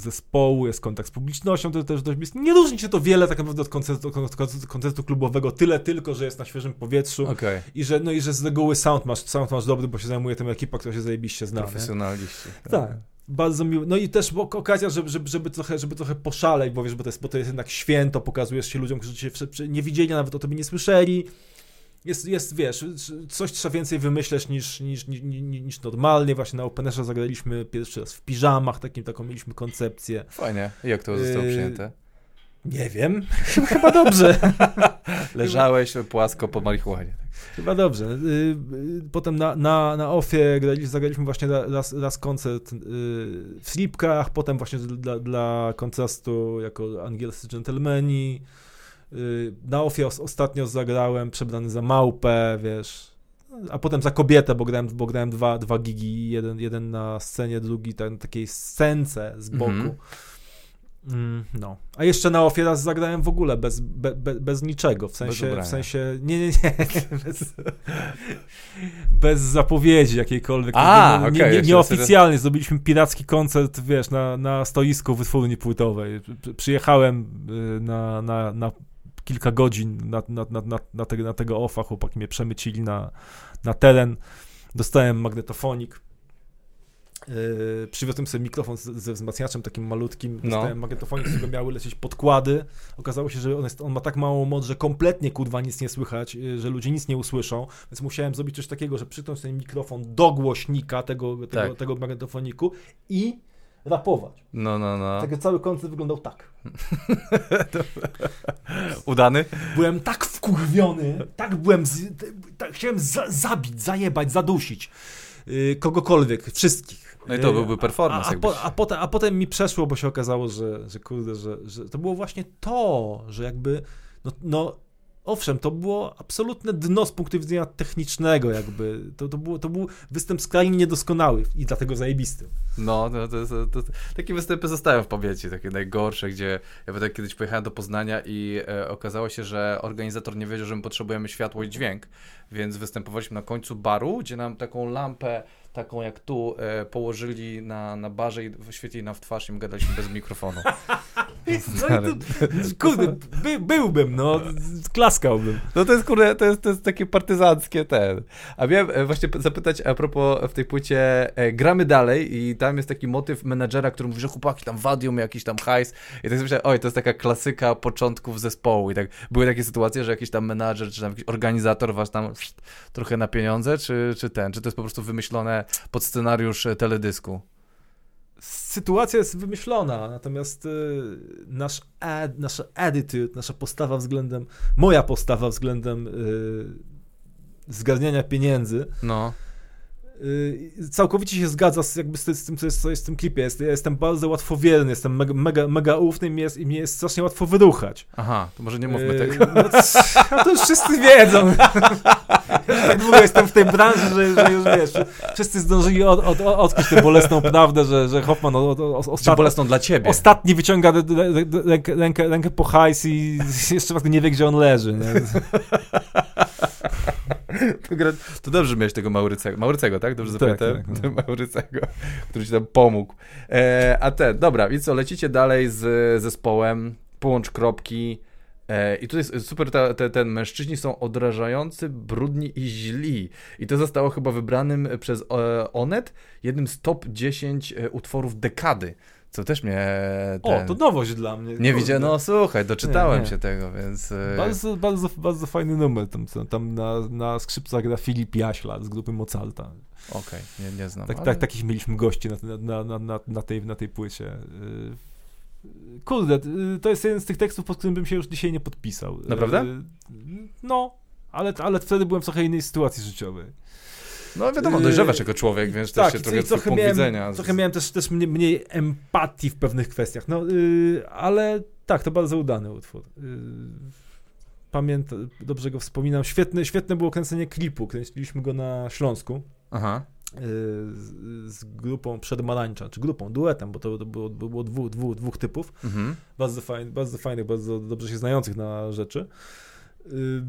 zespołu, jest kontakt z publicznością, to też dość blisko. Nie różni się to wiele tak naprawdę od koncertu, koncertu klubowego, tyle tylko, że jest na świeżym powietrzu okay. i, że, no, i że z reguły sound masz, sound masz dobry, bo się zajmuje tym ekipa, która się zajebiście zna. Profesjonaliści. Tak. tak. Bardzo miło. No i też okazja, żeby, żeby, żeby, trochę, żeby trochę poszaleć, bo wiesz, bo to, jest, bo to jest jednak święto, pokazujesz się ludziom, którzy cię nie widzieli, nawet o tobie nie słyszeli jest, jest, wiesz, coś trzeba więcej wymyśleć niż, niż, niż, niż normalnie. Właśnie na Openerze zagraliśmy pierwszy raz w piżamach, takim, taką mieliśmy koncepcję. Fajnie. I jak to zostało yy, przyjęte? Nie wiem. [LAUGHS] Chyba dobrze. [LAUGHS] Leżałeś płasko po marihuanie. Chyba dobrze. Yy, potem na, na, na Ofie zagraliśmy właśnie raz, raz koncert yy, w Slipkach, potem właśnie dla, dla kontrastu jako angielscy dżentelmeni. Y, na ofie ostatnio zagrałem przebrany za małpę, wiesz, a potem za kobietę, bo grałem, bo grałem dwa, dwa gigi, jeden, jeden na scenie, drugi tak, na takiej scence z boku. Mm -hmm. Mm, no. A jeszcze na ofie raz zagrałem w ogóle bez, be, be, bez niczego. W sensie, w sensie. Nie, nie, nie. [LAUGHS] bez, bez zapowiedzi jakiejkolwiek. A, nie, okay, nie, nieoficjalnie zrobiliśmy piracki koncert, wiesz, na, na stoisku wytwórni płytowej. Przyjechałem y, na, na, na kilka godzin na, na, na, na, na, tego, na tego offa. Chłopaki mnie przemycili na, na teren. Dostałem magnetofonik Yy, przywiozłem sobie mikrofon z, ze wzmacniaczem takim malutkim, no. dostałem magnetofonik, z którego miały lecieć podkłady. Okazało się, że on, jest, on ma tak małą moc, że kompletnie kurwa nic nie słychać, yy, że ludzie nic nie usłyszą, więc musiałem zrobić coś takiego, że przyciąć ten mikrofon do głośnika tego, tego, tak. tego magnetofoniku i rapować. No, no, no. Tak cały koncert wyglądał tak. [LAUGHS] Udany? Byłem tak wkurwiony, tak byłem, z, tak, chciałem za, zabić, zajebać, zadusić yy, kogokolwiek, wszystkich. No i to byłby performance. A, a, po, a, potem, a potem mi przeszło, bo się okazało, że, że kurde, że, że to było właśnie to, że jakby, no, no owszem, to było absolutne dno z punktu widzenia technicznego, jakby. To, to, było, to był występ skrajnie niedoskonały i dlatego zajebisty. No, to, to, to, to, takie występy zostają w pamięci, takie najgorsze, gdzie ja pamiętam kiedyś pojechałem do Poznania i e, okazało się, że organizator nie wiedział, że my potrzebujemy światło i dźwięk, więc występowaliśmy na końcu baru, gdzie nam taką lampę taką jak tu e, położyli na, na barze i świetli nam w twarz i my gadaliśmy bez mikrofonu. [LAUGHS] no to, kurde, by, byłbym, no, klaskałbym. No to jest, kurde, to jest, to jest takie partyzanckie ten. A miałem e, właśnie zapytać a propos w tej płycie e, gramy dalej i tam jest taki motyw menadżera, który mówi, że chłopaki tam wadią jakiś tam hajs i tak myślałem, oj, to jest taka klasyka początków zespołu i tak były takie sytuacje, że jakiś tam menadżer czy tam jakiś organizator was tam trochę na pieniądze, czy, czy ten, czy to jest po prostu wymyślone pod scenariusz e, teledysku? Sytuacja jest wymyślona, natomiast y, nasz ad, nasza attitude, nasza postawa względem, moja postawa względem y, zgarniania pieniędzy, no całkowicie się zgadza z, jakby z, tym, co jest, co jest w tym klipie. Jest, ja jestem bardzo łatwowierny, jestem mega, mega, mega ufny i mnie, jest, i mnie jest strasznie łatwo wyruchać. Aha, to może nie mówmy yy, tego. No, to już wszyscy wiedzą. tak długo jestem w tej branży, że, że już wiesz, wszyscy zdążyli od, od, od, odkryć tę bolesną prawdę, że, że Hoffman od, ostat... bolesną dla ciebie. Ostatni wyciąga rękę, rękę, rękę po hajs i jeszcze nie wie, gdzie on leży. Nie? To, gra, to dobrze miałeś tego Maurycego. Maurycego, tak? Dobrze tak, zapamiętałem? Tak, no. [LAUGHS] Maurycego, który ci tam pomógł. E, a ten, dobra, więc co, lecicie dalej z zespołem, połącz kropki. E, I tutaj jest super, ta, ta, ten mężczyźni są odrażający, brudni i źli. I to zostało chyba wybranym przez e, Onet jednym z top 10 e, utworów dekady. Co też mnie. Ten... O, to nowość dla mnie. Nie widziałem, no słuchaj, doczytałem nie, nie. się tego, więc. E, bardzo, bardzo, bardzo fajny numer. Tam, tam na, na skrzypcach gra Filip Jaśla z grupy Mozalta. Okej, okay, nie, nie znam. Tak, ale... tak, takich mieliśmy gości na, na, na, na, na, tej, na tej płycie. E, kurde, e, to jest jeden z tych tekstów, pod którym bym się już dzisiaj nie podpisał. Naprawdę? No, ale, ale wtedy byłem w trochę innej sytuacji życiowej. No wiadomo, dojrzewasz jako człowiek, więc tak, też się trochę, trochę miałem, widzenia. Trochę miałem też, też mniej, mniej empatii w pewnych kwestiach, no yy, ale tak, to bardzo udany utwór. Yy, pamiętam, dobrze go wspominam, świetne, świetne było kręcenie klipu, kręciliśmy go na Śląsku. Aha. Yy, z, z, grupą przedmalańcza, czy grupą, duetem, bo to, to było, było dwóch, dwóch, dwóch typów, mhm. bardzo, fajn, bardzo fajnych, bardzo dobrze się znających na rzeczy. Yy,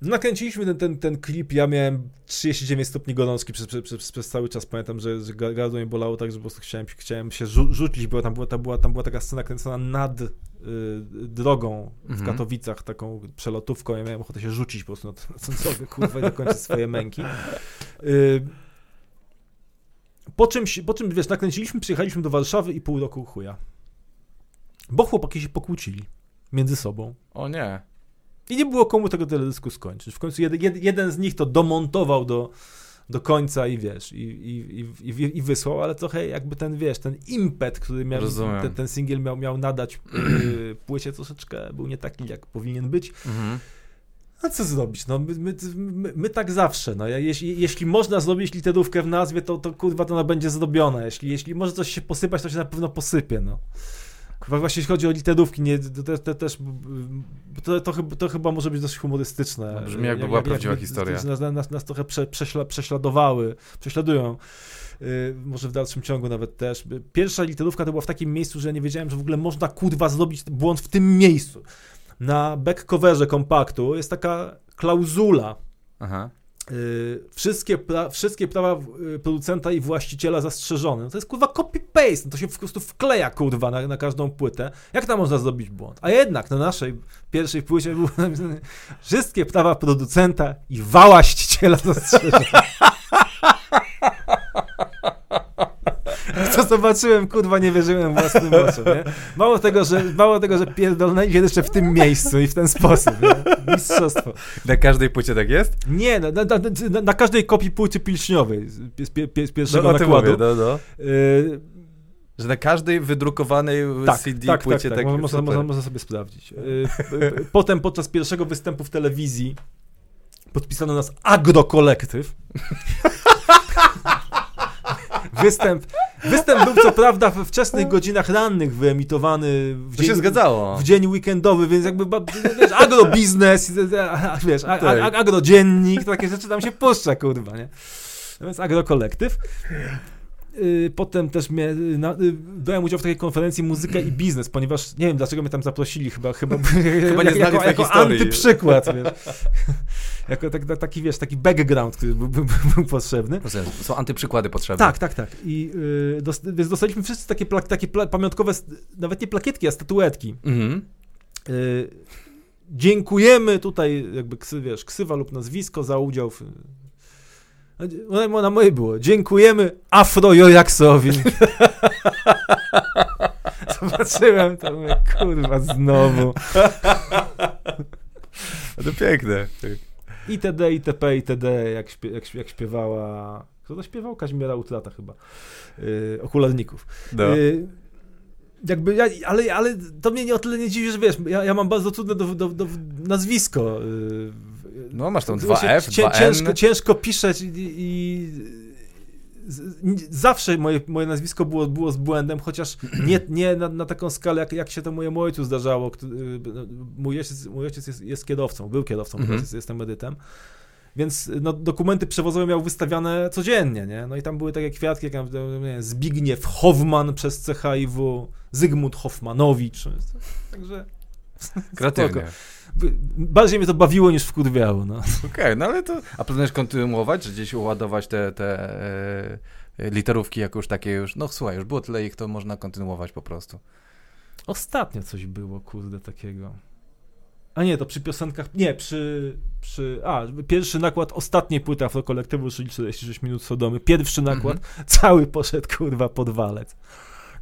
Nakręciliśmy ten, ten, ten klip, ja miałem 39 stopni gorączki przez, przez, przez, cały czas, pamiętam, że, że gardło mnie bolało tak, że po prostu chciałem, chciałem się rzu rzucić, bo tam była, tam, była, tam była taka scena kręcona nad y, drogą w mhm. Katowicach, taką przelotówką, ja miałem ochotę się rzucić po prostu na ten drogę, kurwa, i dokończyć swoje męki. Y, po czym, po czym, wiesz, nakręciliśmy, przyjechaliśmy do Warszawy i pół roku chuja. Bo chłopaki się pokłócili między sobą. O nie. I nie było komu tego teledysku skończyć. W końcu jeden, jeden z nich to domontował do, do końca i wiesz, i, i, i, i wysłał, ale trochę jakby ten, wiesz, ten impet, który miał, ten, ten singiel miał, miał nadać yy, płycie troszeczkę, był nie taki, jak powinien być. Mhm. A co zrobić? No, my, my, my, my tak zawsze. No, jeśli, jeśli można zrobić literówkę w nazwie, to, to kurwa to ona będzie zrobiona. Jeśli, jeśli może coś się posypać, to się na pewno posypie. No. Właśnie jeśli chodzi o literówki, nie, to, to, też to, to, to, chyba może być dość humorystyczne. No, brzmi jakby jak, była jak, prawdziwa jak, historia. Nas, nas, nas trochę prze, prześla, prześladowały, prześladują. Yy, może w dalszym ciągu nawet też. Pierwsza literówka to była w takim miejscu, że ja nie wiedziałem, że w ogóle można kurwa zrobić błąd w tym miejscu. Na backcoverze kompaktu jest taka klauzula. Aha wszystkie, pra, wszystkie prawa y, producenta i właściciela zastrzeżone. No to jest kurwa copy-paste, no to się po prostu wkleja kurwa na, na, każdą płytę. Jak tam można zrobić błąd? A jednak na naszej pierwszej płycie było napisane wszystkie prawa producenta i właściciela zastrzeżone. [LAUGHS] Co zobaczyłem, kurwa, nie wierzyłem własnym oczom, nie? Mało tego, że, mało tego, że pierdolnęli jeszcze w tym miejscu i w ten sposób, nie? Mistrzostwo. Na każdej płycie tak jest? Nie, na, na, na, na każdej kopii płyty pilśniowej z, z, z pierwszego no, nakładu. Mówię, no, no. Y że na każdej wydrukowanej tak, CD tak, płycie tak, tak, tak. Można, można, można, sobie sprawdzić. Y, potem podczas pierwszego występu w telewizji podpisano nas Agrokolektyw. Występ, występ był co prawda we wczesnych godzinach rannych wyemitowany w dzień, się zgadzało. w dzień weekendowy, więc jakby wiesz, agrobiznes, wiesz, a, a, agrodziennik, takie rzeczy tam się puszcza, kurwa, nie? Więc agrokolektyw. Y, potem też mnie, na, y, brałem udział w takiej konferencji Muzyka i Biznes, ponieważ nie wiem dlaczego mnie tam zaprosili, chyba, chyba, [LAUGHS] chyba nie jako, jako antyprzykład, wiesz. [LAUGHS] jako tak, taki, wiesz, taki background, który był, był, był potrzebny. Są antyprzykłady potrzebne. Tak, tak, tak. I y, dos, więc dostaliśmy wszyscy takie, takie pamiątkowe, nawet nie plakietki, a statuetki. Mhm. Y, dziękujemy tutaj, jakby, wiesz, ksywa lub nazwisko za udział w na, na moje było. Dziękujemy Afrojojaksowi. [LAUGHS] Zobaczyłem to, mówię, kurwa, znowu. to piękne. ITD, ITP, ITD, jak, śpie, jak, jak śpiewała... Kto to śpiewał? Kaźmiera Utrata chyba. Yy, okularników. No. Yy, jakby ja, ale, ale to mnie nie o tyle nie dziwi, że wiesz, ja, ja mam bardzo trudne do, do, do nazwisko. No masz tam 2F, cię, 2N. Ciężko, ciężko piszeć i, i zawsze moje, moje nazwisko było, było z błędem, chociaż nie, nie na, na taką skalę, jak, jak się to mojemu ojcu zdarzało. Mój ojciec, mój ojciec jest, jest kierowcą, był kierowcą, mhm. jest, jestem medytem. Więc no, dokumenty przewozowe miał wystawiane codziennie, nie? No i tam były takie kwiatki, jak nie, Zbigniew Hoffman przez CHIW, Zygmunt Hoffmanowicz. Także... Kreatywnie bardziej mnie to bawiło niż wkurwiało, no. Okej, okay, no ale to... A planujesz kontynuować, czy gdzieś uładować te, te e, literówki jako już takie już... No słuchaj, już było tyle ich, to można kontynuować po prostu. Ostatnio coś było, kurde, takiego. A nie, to przy piosenkach, nie, przy, przy, a, pierwszy nakład ostatniej płyty Afrokolektywu, czyli 46 minut Sodomy, pierwszy nakład, mm -hmm. cały poszedł, kurwa, pod walec.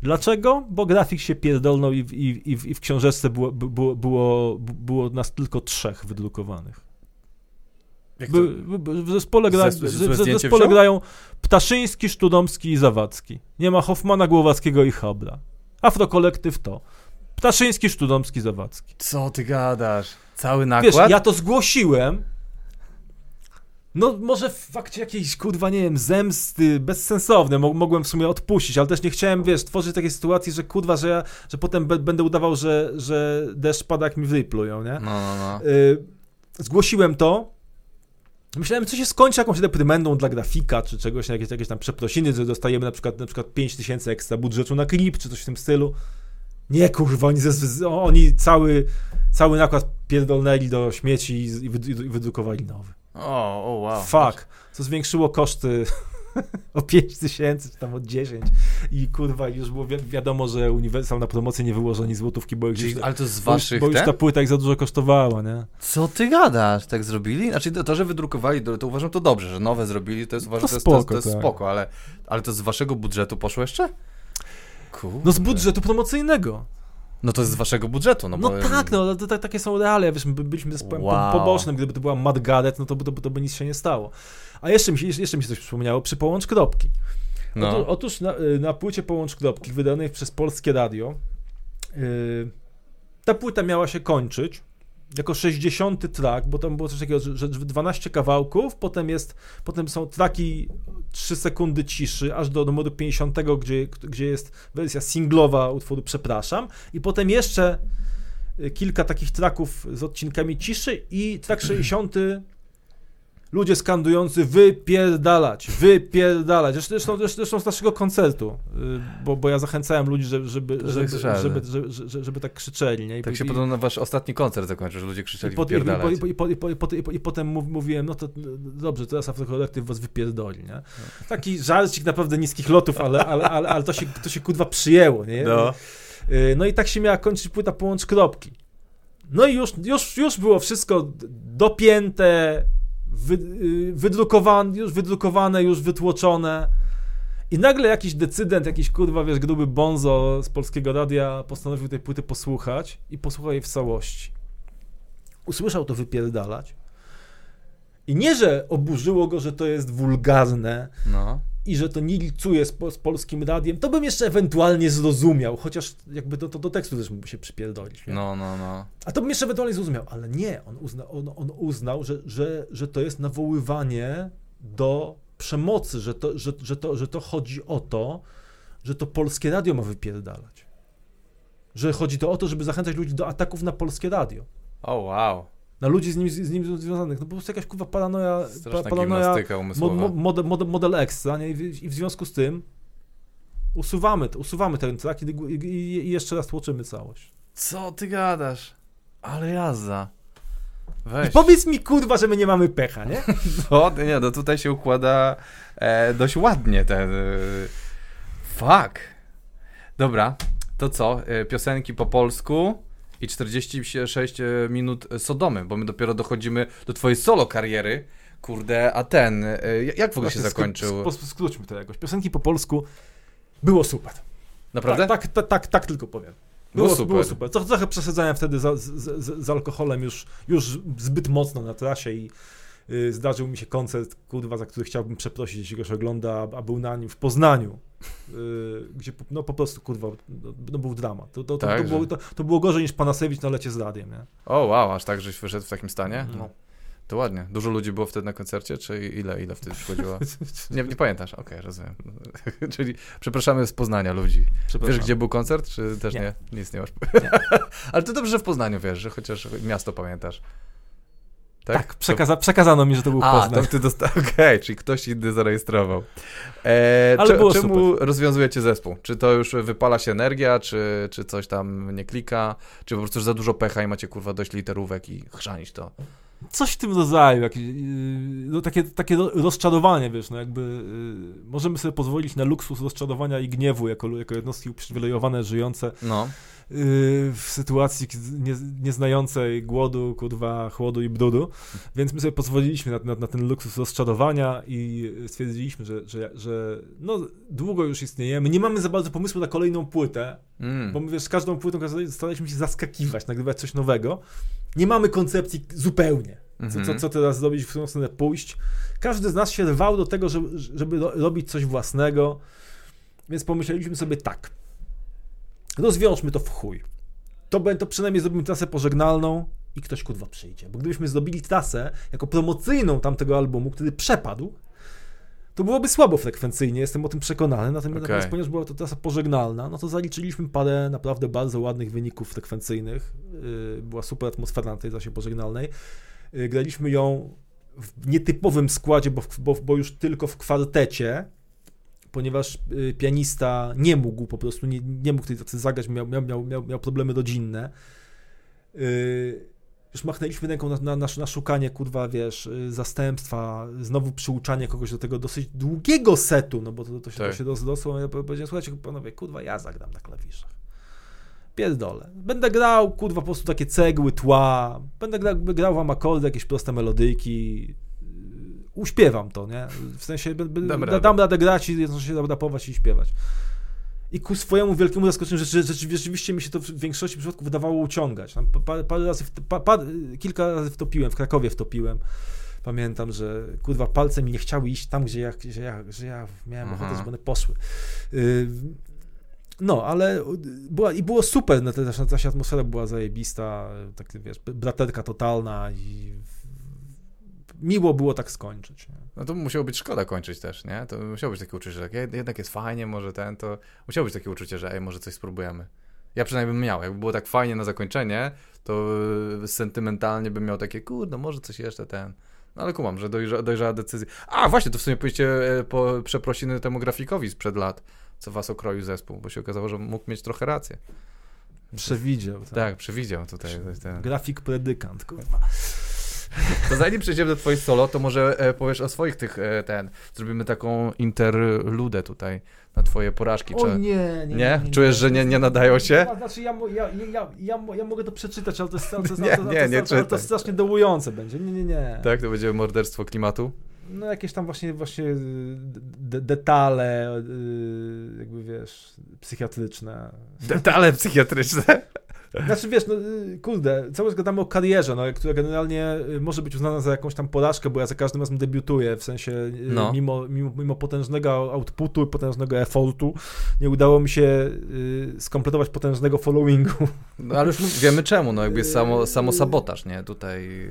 Dlaczego? Bo grafik się pierdolnął i, i, i, w, i w książeczce było, było, było, było nas tylko trzech wydrukowanych. w zespole, gra, w, w zespole grają Ptaszyński, Sztudomski i Zawadzki. Nie ma Hoffmana, Głowackiego i Habra. Afrokolektyw to. Ptaszyński, Sztudomski, Zawadzki. Co ty gadasz? Cały nakład? Wiesz, ja to zgłosiłem, no może w fakcie jakiejś, kurwa, nie wiem, zemsty bezsensowne, mogłem w sumie odpuścić, ale też nie chciałem, wiesz, tworzyć takiej sytuacji, że kurwa, że ja, że potem będę udawał, że, że deszcz pada, jak mi wyplują, nie? No, no, no. Y zgłosiłem to, Myślałem, co się skończy jakąś deprymendą dla grafika, czy czegoś, jakieś, jakieś tam przeprosiny, że dostajemy na przykład, na przykład 5 tysięcy ekstra budżetu na klip, czy coś w tym stylu. Nie, kurwa, oni, oni cały, cały nakład pierdolnęli do śmieci i, wydrukowali nowy. O, o wow. Fuck. Co zwiększyło koszty [LAUGHS] o 5 tysięcy, czy tam o 10 i kurwa już było wi wiadomo, że Uniwersal na promocję nie wyłoży ani złotówki, bo, gdzieś, ale to z waszych bo, bo już ta płyta ich za dużo kosztowała, nie? Co ty gadasz? Tak zrobili? Znaczy to, to że wydrukowali, to, to, uważam to dobrze, że nowe zrobili, to jest, uważam, to, spoko, to, jest, to jest tak. spoko, ale, ale to z waszego budżetu poszło jeszcze? Kurde. No z budżetu promocyjnego. No to jest z waszego budżetu, no, no bo... tak, no to, to, takie są realia, wiesz, byliśmy zespołem wow. pobocznym, gdyby to była Mad Gadet, no to, to, to by nic się nie stało. A jeszcze mi się, jeszcze mi się coś przypomniało, przy Połącz Kropki. No. Otóż, otóż na, y, na, płycie Połącz Kropki, wydanej przez Polskie Radio, yy, ta płyta miała się kończyć jako 60 track, bo tam było coś takiego, że, że 12 kawałków, potem jest, potem są traki 3 sekundy ciszy, aż do numeru 50, gdzie, gdzie jest wersja singlowa utworu Przepraszam. I potem jeszcze y, kilka takich traków z odcinkami ciszy i track 60 ludzie skandujący wypierdalać, wypierdalać. Zresztą, zresztą z naszego koncertu, y, bo, bo ja zachęcałem ludzi, żeby, żeby, żeby, żeby, żeby, żeby, tak krzyczeli. Nie? I, tak się i, podobno na wasz ostatni koncert zakończył, że ludzie krzyczeli i, wypierdalać. I, i, i, i, potem mówiłem, no to dobrze, teraz Afrokolektyw was wypierdoli. Nie? Taki żarcik naprawdę niskich lotów, ale, ale, ale, ale to, się, to się kurwa przyjęło. Nie? No. Y, no i tak się miała kończyć płyta Połącz Kropki. No i już, już, już było wszystko dopięte, wy, wydrukowane, już wydrukowane, już wytłoczone. I nagle jakiś decydent, jakiś kurwa, wiesz, gruby bonzo z polskiego radia postanowił tej płyty posłuchać i posłuchał jej w całości. Usłyszał to wypierdalać. I nie, że oburzyło go, że to jest wulgarne, no i że to nie licuje z, z, polskim radiem, to bym jeszcze ewentualnie zrozumiał, chociaż jakby to, to do tekstu też mógłby się przypierdolić. Nie? No, no, no. A to bym jeszcze ewentualnie zrozumiał, ale nie, on, uzna, on, on uznał, że, że, że to jest nawoływanie do przemocy, że to, że, że, to, że to chodzi o to, że to polskie radio ma wypierdalać. Że chodzi to o to, żeby zachęcać ludzi do ataków na polskie radio. O, oh, wow na ludzi z nim, z nim związanych. No po prostu jakaś kurwa paranoja, pa, paranoja mo, model, model, model X, nie? I, w, I, w, związku z tym usuwamy, usuwamy ten track i, i, i, jeszcze raz tłoczymy całość. Co ty gadasz? Ale jazda. Weź. I powiedz mi kurwa, że my nie mamy pecha, nie? [LAUGHS] No, nie, no tutaj się układa e, dość ładnie ten... E, fuck. Dobra, to co? E, piosenki po polsku i 46 e, minut Sodomy, bo my dopiero dochodzimy do twojej solo kariery. Kurde, a ten, e, jak w ogóle się zakończył? Skróćmy to jakoś. Piosenki po polsku było super. Naprawdę? Tak, tak, tak, tak, tylko powiem. Było, było super. Było super. Trochę przesadzałem wtedy z, alkoholem już, już zbyt mocno na trasie i Y, zdarzył mi się koncert, kurwa, za który chciałbym przeprosić, jeśli się ogląda, a był na nim w Poznaniu, y, gdzie no po prostu, kurwa, no, no był dramat. To, to, to, tak, to, było, to, to, było gorzej niż Panasewicz na lecie z radiem, nie? O, wow, aż tak, żeś wyszedł w takim stanie? No. To ładnie. Dużo ludzi było wtedy na koncercie, czy ile, ile wtedy przychodziło? Nie, nie pamiętasz? Okej, okay, rozumiem. [LAUGHS] Czyli przepraszamy z Poznania ludzi. Wiesz, gdzie był koncert, czy też nie? Nie, nic nie masz. Nie. [LAUGHS] Ale to dobrze, że w Poznaniu wiesz, że chociaż miasto pamiętasz. Tak, tak przekaza przekazano mi, że to był A, Poznań. ty dosta- [LAUGHS] Okej, okay, czyli ktoś inny zarejestrował. E, Ale było czemu super. rozwiązujecie zespół? Czy to już wypala się energia, czy, czy coś tam nie klika, czy po prostu za dużo pecha i macie kurwa dość literówek i chrzanić to? Coś w tym rodzaju, jakieś, yy, no, takie, takie rozczarowanie, wiesz, no jakby yy, możemy sobie pozwolić na luksus rozczarowania i gniewu jako, jako jednostki uprzywilejowane, żyjące. No w sytuacji nie, nieznającej głodu, kurwa, chłodu i brudu, więc my sobie pozwoliliśmy na, na, na ten luksus rozczarowania i stwierdziliśmy, że, że, że no, długo już istniejemy, nie mamy za bardzo pomysłu na kolejną płytę, mm. bo my wiesz, z każdą płytą staraliśmy się zaskakiwać, nagrywać coś nowego. Nie mamy koncepcji zupełnie, co, co, mhm. co teraz zrobić, w którą stronę pójść. Każdy z nas się rwał do tego, żeby, żeby robić coś własnego, więc pomyśleliśmy sobie tak – rozwiążmy to w chuj. To, to przynajmniej zrobimy trasę pożegnalną i ktoś kurwa przyjdzie. Bo gdybyśmy zrobili trasę jako promocyjną tamtego albumu, który przepadł, to byłoby słabo frekwencyjnie, jestem o tym przekonany. Natomiast, okay. ponieważ była to trasa pożegnalna, no to zaliczyliśmy parę naprawdę bardzo ładnych wyników frekwencyjnych. Yy, była super atmosfera na tej trasie pożegnalnej. Yy, graliśmy ją w nietypowym składzie, bo, bo, bo już tylko w kwartecie, ponieważ y, pianista nie mógł po prostu, nie, nie mógł tej zagrać, miał, miał, miał, miał problemy rodzinne. Y, już machnęliśmy ręką na, na, na, szukanie, kurwa, wiesz, y, zastępstwa, znowu przyuczanie kogoś do tego dosyć długiego setu, no bo to, to się, tak. to się rozrosło. Ja powiedziałem, słuchajcie, panowie, kurwa, ja zagram na klawiszach. Pierdolę. Będę grał, kurwa, po prostu takie cegły, tła, będę grał, grał wam akordy, jakieś proste melodyjki, uśpiewam to, nie? W sensie dam, radę. dam radę grać i jednocześnie rapować i śpiewać. I ku swojemu wielkiemu zaskoczeniu, że, że, rzeczywiście mi się to w większości przypadków wydawało uciągać. Parę, parę razy, pa, kilka razy wtopiłem, w Krakowie wtopiłem. Pamiętam, że kurwa palce mi nie chciały iść tam, gdzie ja, gdzie ja, że ja miałem Aha. ochotę, żeby one poszły. Y, no, ale była, i było super, no, ta, ta atmosfera była zajebista, tak wiesz, braterka totalna i miło było tak skończyć. Nie? No to musiało być szkoda kończyć też, nie? To musiało być takie uczucie, że jednak jest fajnie, może ten, to musiało być takie uczucie, że ej, może coś spróbujemy. Ja przynajmniej bym miał, jakby było tak fajnie na zakończenie, to sentymentalnie bym miał takie, kurde, może coś jeszcze ten... No ale kumam, że dojrza, dojrzała decyzja. A właśnie, to w sumie pójście e, po przeprosiny temu grafikowi sprzed lat, co was okroił zespół, bo się okazało, że mógł mieć trochę rację. Przewidział. Tak, tak przewidział tutaj. Ten... Grafik predykant, kurwa. To zanim przejdziemy do twoich solo, to może e, powiesz o swoich tych, e, ten, zrobimy taką interludę tutaj na twoje porażki. O nie, nie, nie, nie, Czujesz, że nie, nie nadają się? Znaczy ja, ja, ja, ja, ja mogę to przeczytać, ale to jest, to, to, nie, to, nie, nie to, to strasznie dołujące będzie. Nie, nie, nie. Tak, to będzie morderstwo klimatu? No jakieś tam właśnie, właśnie de detale, y, jakby wiesz, psychiatryczne. Detale psychiatryczne? Znaczy wiesz, no y, kurde, cały czas gadamy o karierze, no, która generalnie y, może być uznana za jakąś tam porażkę, bo ja za każdym razem debiutuję, w sensie y, no. mimo, mimo, mimo potężnego outputu, potężnego effortu, nie udało mi się y, skompletować potężnego followingu. No ale już wiemy czemu, no jakby samo, samo sabotaż, nie, tutaj.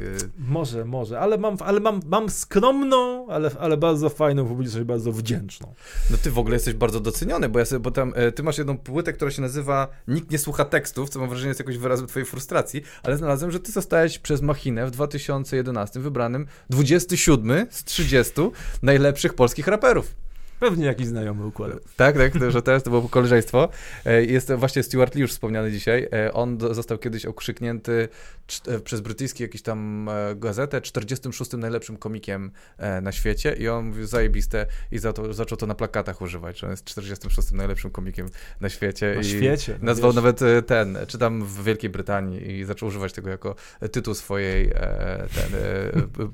Może, może, ale mam, ale mam, mam skromną, ale, ale bardzo fajną publiczność, bardzo wdzięczną. No ty w ogóle jesteś bardzo doceniony, bo ja sobie, bo tam, ty masz jedną płytę, która się nazywa Nikt nie słucha tekstów, co mam wrażenie jest jakoś wyrazem twojej frustracji, ale znalazłem, że ty zostałeś przez Machinę w 2011 wybranym 27 z 30 najlepszych polskich raperów. Pewnie jakiś znajomy układał. Tak, tak, to, że teraz to było koleżeństwo. E, jest właśnie Stuart Lee już wspomniany dzisiaj. E, on został kiedyś okrzyknięty e, przez brytyjski jakiś tam gazetę 46 najlepszym komikiem na świecie i on mówił zajebiste i za to, zaczął to na plakatach używać, że on jest 46 najlepszym komikiem na świecie. Na świecie. No nazwał wiesz. nawet ten, czy tam w Wielkiej Brytanii i zaczął używać tego jako tytuł swojej ten,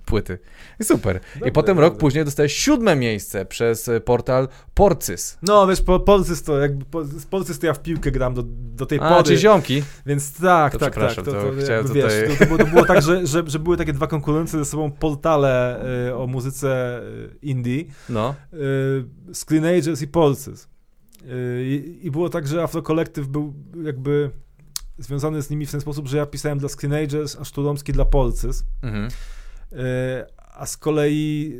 płyty. I super. I potem rok później dostałeś siódme miejsce przez portal Porcys. No, wiesz, po, Porcys to jakby, Porcys to ja w piłkę gram do, do tej A, pory. czy ziomki. Więc tak, to tak, tak. To, to, to wiesz, tutaj... to, to, było, to było tak, że, że, że były takie dwa konkurencje ze sobą portale y, o muzyce y, indie. No. Y, Screen Ages i Porcys. Y, I było tak, że Afro Collective był jakby związany z nimi w ten sposób, że ja pisałem dla Screen Ages, a Szturomski dla Porcys. Mhm. Y, a z kolei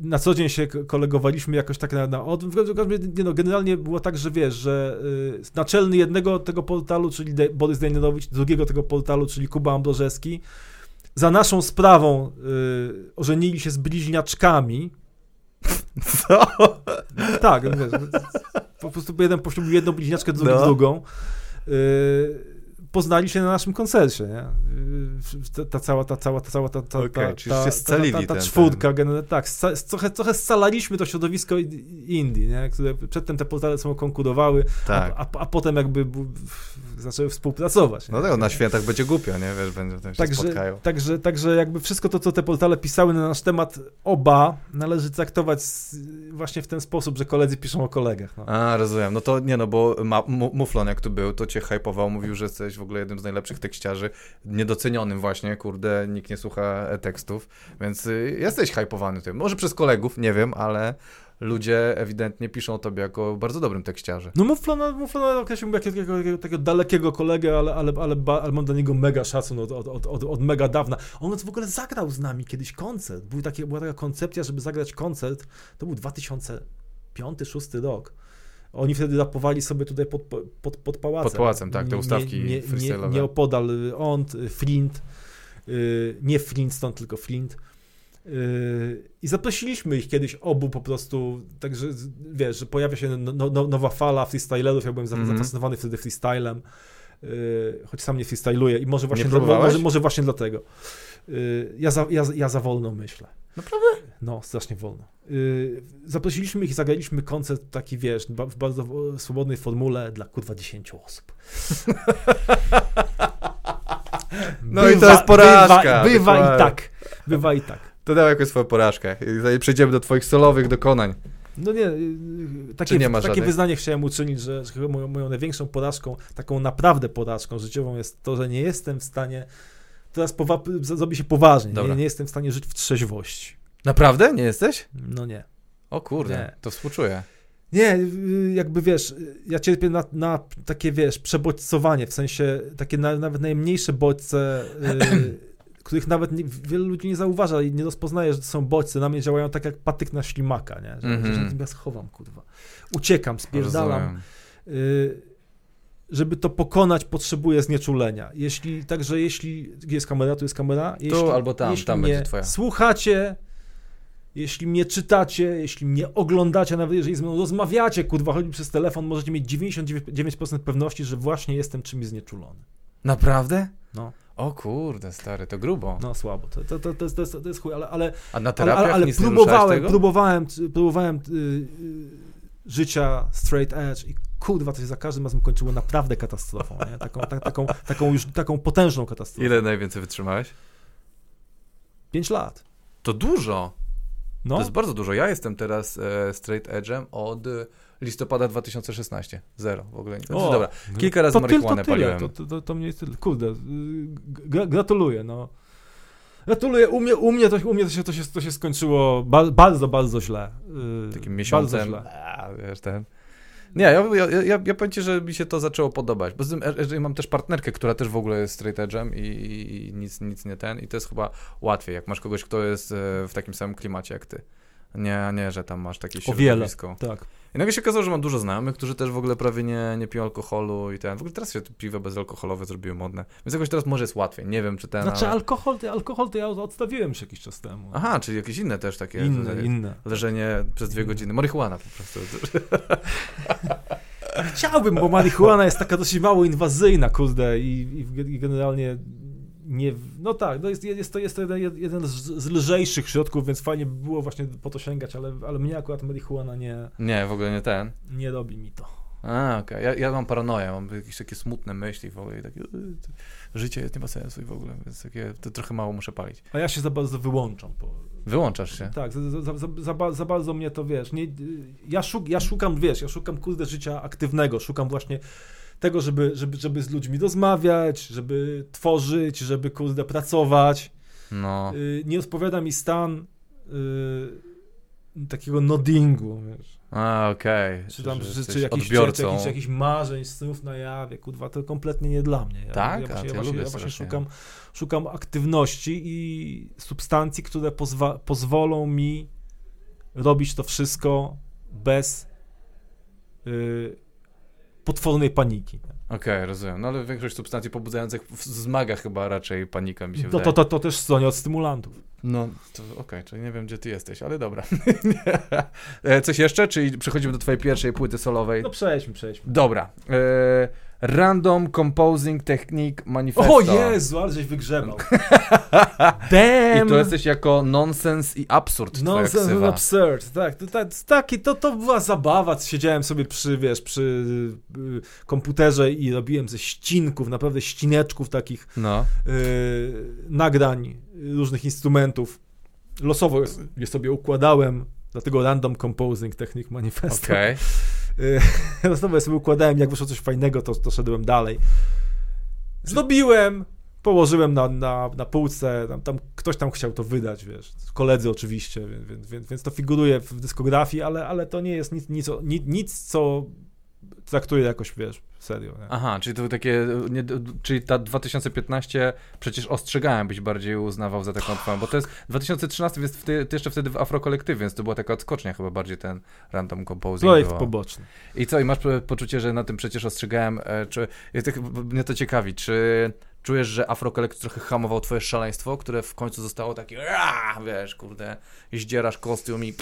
na co dzień się kolegowaliśmy jakoś tak na, na od... Nie no, generalnie było tak, że wiesz, że y, naczelny jednego tego portalu, czyli De Borys Dejnowicz, drugiego tego portalu, czyli Kuba Ambrożewski, za naszą sprawą y, ożenili się z bliźniaczkami. [LAUGHS] Co? Tak, wiesz, po prostu jeden poślubił jedną bliźniaczkę, drugi no. drugą. Y, poznali się na naszym koncercie, nie? Ta, ta cała, ta cała, ta cała, ta, ta, okay, ta, ta, ta, ta, ta czwórka, ten. tak, trochę, trochę scalaliśmy to środowisko indie, nie? Które przedtem te portale są konkurowały, tak. a, a, a potem jakby zaczęły współpracować. No tak, na świętach będzie głupio, nie? Wiesz, będą się także, spotkają. Także, także jakby wszystko to, co te portale pisały na nasz temat, oba należy traktować właśnie w ten sposób, że koledzy piszą o kolegach. No. A, rozumiem. No to nie no, bo ma, Muflon jak tu był, to cię hypował, mówił, że jesteś w ogóle jednym z najlepszych tekściarzy, niedocenionym właśnie, kurde, nikt nie słucha tekstów, więc y, jesteś hypowany tym. Może przez kolegów, nie wiem, ale ludzie ewidentnie piszą o tobie jako bardzo dobrym tekściarze. No Muflona, Muflona określiłbym jako takiego, dalekiego kolegę, ale, ale, ale, ale, mam dla niego mega szacun od, od, od, od, mega dawna. On w ogóle zagrał z nami kiedyś koncert. Był taki, była taka koncepcja, żeby zagrać koncert. To był 2005-2006 rok. Oni wtedy rapowali sobie tutaj pod, pod, pod pałacem. Pod pałacem, tak, te ustawki nie, nie, nie, nieopodal Ont, Flint, y, nie Flintstone, tylko Flint. Yy, I zaprosiliśmy ich kiedyś obu po prostu, także wiesz, że pojawia się no, no, nowa fala freestylerów, ja byłem mm -hmm. zafascynowany wtedy freestylem, yy, choć sam nie freestyluję i może właśnie, dla, może, może właśnie dlatego. Yy, ja, za, ja, ja za wolno myślę. Naprawdę? No, strasznie wolno. Zaprosiliśmy ich i zagraliśmy koncert taki, wiesz, w bardzo swobodnej formule dla kurwa 10 osób. [LAUGHS] no bywa, i to jest porażka. Bywa, bywa i tak. Bywa i tak. To dał jakąś swoją porażkę. I przejdziemy do twoich solowych dokonań. No nie, takie, nie takie wyznanie chciałem uczynić, że, że moją, moją, największą porażką, taką naprawdę porażką życiową jest to, że nie jestem w stanie, teraz powa- zrobi się poważnie, nie, nie, jestem w stanie żyć w trzeźwości. Naprawdę? Nie jesteś? No nie. O kurde, nie. to współczuję. Nie, jakby wiesz, ja cierpię na, na takie, wiesz, przebodźcowanie, w sensie takie na, nawet najmniejsze bodźce... Yy, [CLEARS THROAT] których nawet nie, wielu ludzi nie zauważa i nie rozpoznaje, że to są bodźce. Na mnie działają tak jak patyk na ślimaka, nie? Że, mm -hmm. że mhm. ja schowam, kurwa. Uciekam, spierdalam. Y, żeby to pokonać, potrzebuję znieczulenia. Jeśli, także jeśli, gdzie jest kamera, tu jest kamera. Jeśli, tu albo tam, tam będzie twoja. słuchacie, jeśli mnie czytacie, jeśli mnie oglądacie, nawet jeżeli z mną rozmawiacie, kurwa, chodzi przez telefon, możecie mieć 99% pewności, że właśnie jestem czymś znieczulony. Naprawdę? No. O kurde, stary, to grubo. No słabo, to, to, to, to, jest, to, jest, to jest chuj, ale, ale... A na terapiach ale, ale, ale próbowałem, próbowałem, próbowałem yy, yy, życia straight edge i kurwa, to się za każdym razem kończyło naprawdę katastrofą, nie? Taką, ta, taką, taką już, taką potężną katastrofą. Ile najwięcej wytrzymałeś? Pięć lat. To dużo. No. To jest bardzo dużo. Ja jestem teraz e, straight edge'em od listopada 2016. Zero w ogóle. Znaczy, o, dobra, kilka razy to marihuanę to paliłem. To, to, to, to mniej tyle. Kurde, gratuluję, no. Gratuluję. U mnie, u mnie, to, u mnie to, się, to, się, to się skończyło ba bardzo, bardzo źle. Yy, Takim miesiącem. Źle. A, wiesz, ten... Nie, ja, ja, ja, ja powiem ci, że mi się to zaczęło podobać. Bo tym, jeżeli mam też partnerkę, która też w ogóle jest straight edge'em i, i, i, nic, nic nie ten, i to jest chyba łatwiej, jak masz kogoś, kto jest e, w takim samym klimacie jak ty. Nie, nie, że tam masz takie środowisko. O wiele, tak. I nagle się okazało, że mam dużo znajomych, którzy też w ogóle prawie nie, nie piją alkoholu i ten. W ogóle teraz się piwo bezalkoholowe zrobiły modne. Więc jakoś teraz może jest łatwiej. Nie wiem, czy ten. Znaczy ale... alkohol, alkohol to ja odstawiłem już jakiś czas temu. Aha, czyli jakieś inne też takie. Inne, inne. Leżenie przez dwie godziny. Marihuana po prostu. [LAUGHS] Chciałbym, bo marihuana jest taka dosyć mało inwazyjna, kurde, i, i generalnie nie, no tak, no jest, jest, to, jest to jeden, jeden z, z lżejszych środków, więc fajnie by było właśnie po to sięgać, ale, ale mnie akurat marihuana nie... Nie, w ogóle nie ten. Nie robi mi to. A, okej. Okay. Ja, ja mam paranoję, mam jakieś takie smutne myśli w ogóle i takie, życie jest nie ma sensu i w ogóle, więc takie, to trochę mało muszę palić. A ja się za bardzo wyłączam. Po... Wyłączasz się? Tak, za, za, za, za, za bardzo mnie to, wiesz, nie, ja, szuk, ja szukam, wiesz, ja szukam, kurde, życia aktywnego, szukam właśnie tego, żeby, żeby, żeby z ludźmi rozmawiać, żeby tworzyć, żeby kurde pracować. No. Y, nie odpowiada mi stan y, takiego noddingu, wiesz. A, okej. Okay. Czy tam, czy, czy, czy, jakiś marzeń, snów na jawie, kurwa, to kompletnie nie dla mnie. Ja, tak? Ja właśnie, ja właśnie, ja właśnie szukam, szukam aktywności i substancji, które pozwa, pozwolą mi robić to wszystko bez yy, potwornej paniki. Okej, okay, rozumiem. No ale większość substancji pobudzających wzmaga chyba raczej panika, mi się to, wydaje. To, to, to też stronie od stymulantów. No, okej, okay, czyli nie wiem, gdzie ty jesteś, ale dobra. [LAUGHS] E, coś jeszcze, czy przechodzimy do twojej pierwszej płyty solowej? No przejdźmy, przejdźmy. Dobra. E Random Composing Technique Manifesto. O Jezu, ale żeś wygrzebał. [LAUGHS] Damn! I to jesteś jako nonsens i absurd Nonsens i absurd, tak. To, to, taki, to, to była zabawa. Siedziałem sobie przy, wiesz, przy y, komputerze i robiłem ze ścinków, naprawdę ścineczków takich no. y, nagrań różnych instrumentów. Losowo je sobie układałem, dlatego Random Composing Technique Manifesto. Okej. Okay. [LAUGHS] Znowu ja sobie układałem, jak wyszło coś fajnego, to, to szedłem dalej. Zdobiłem, położyłem na, na, na półce, tam, tam ktoś tam chciał to wydać, wiesz, koledzy oczywiście, więc, więc, więc to figuruje w dyskografii, ale, ale to nie jest nic, nic, nic, nic co traktuję jakoś, wiesz, serio. Nie? Aha, czyli to takie, nie, czyli ta 2015 przecież ostrzegałem, byś bardziej uznawał za taką twoją, bo to jest 2013, więc ty, ty jeszcze wtedy w Afrokolektywie, więc to była taka odskocznia chyba bardziej ten random composing. Projekt było. poboczny. I co, i masz poczucie, że na tym przecież ostrzegałem, e, czy, tak, mnie to ciekawi, czy czujesz, że Afrokolekt trochę hamował twoje szaleństwo, które w końcu zostało takie, wiesz, kurde, zdzierasz kostium i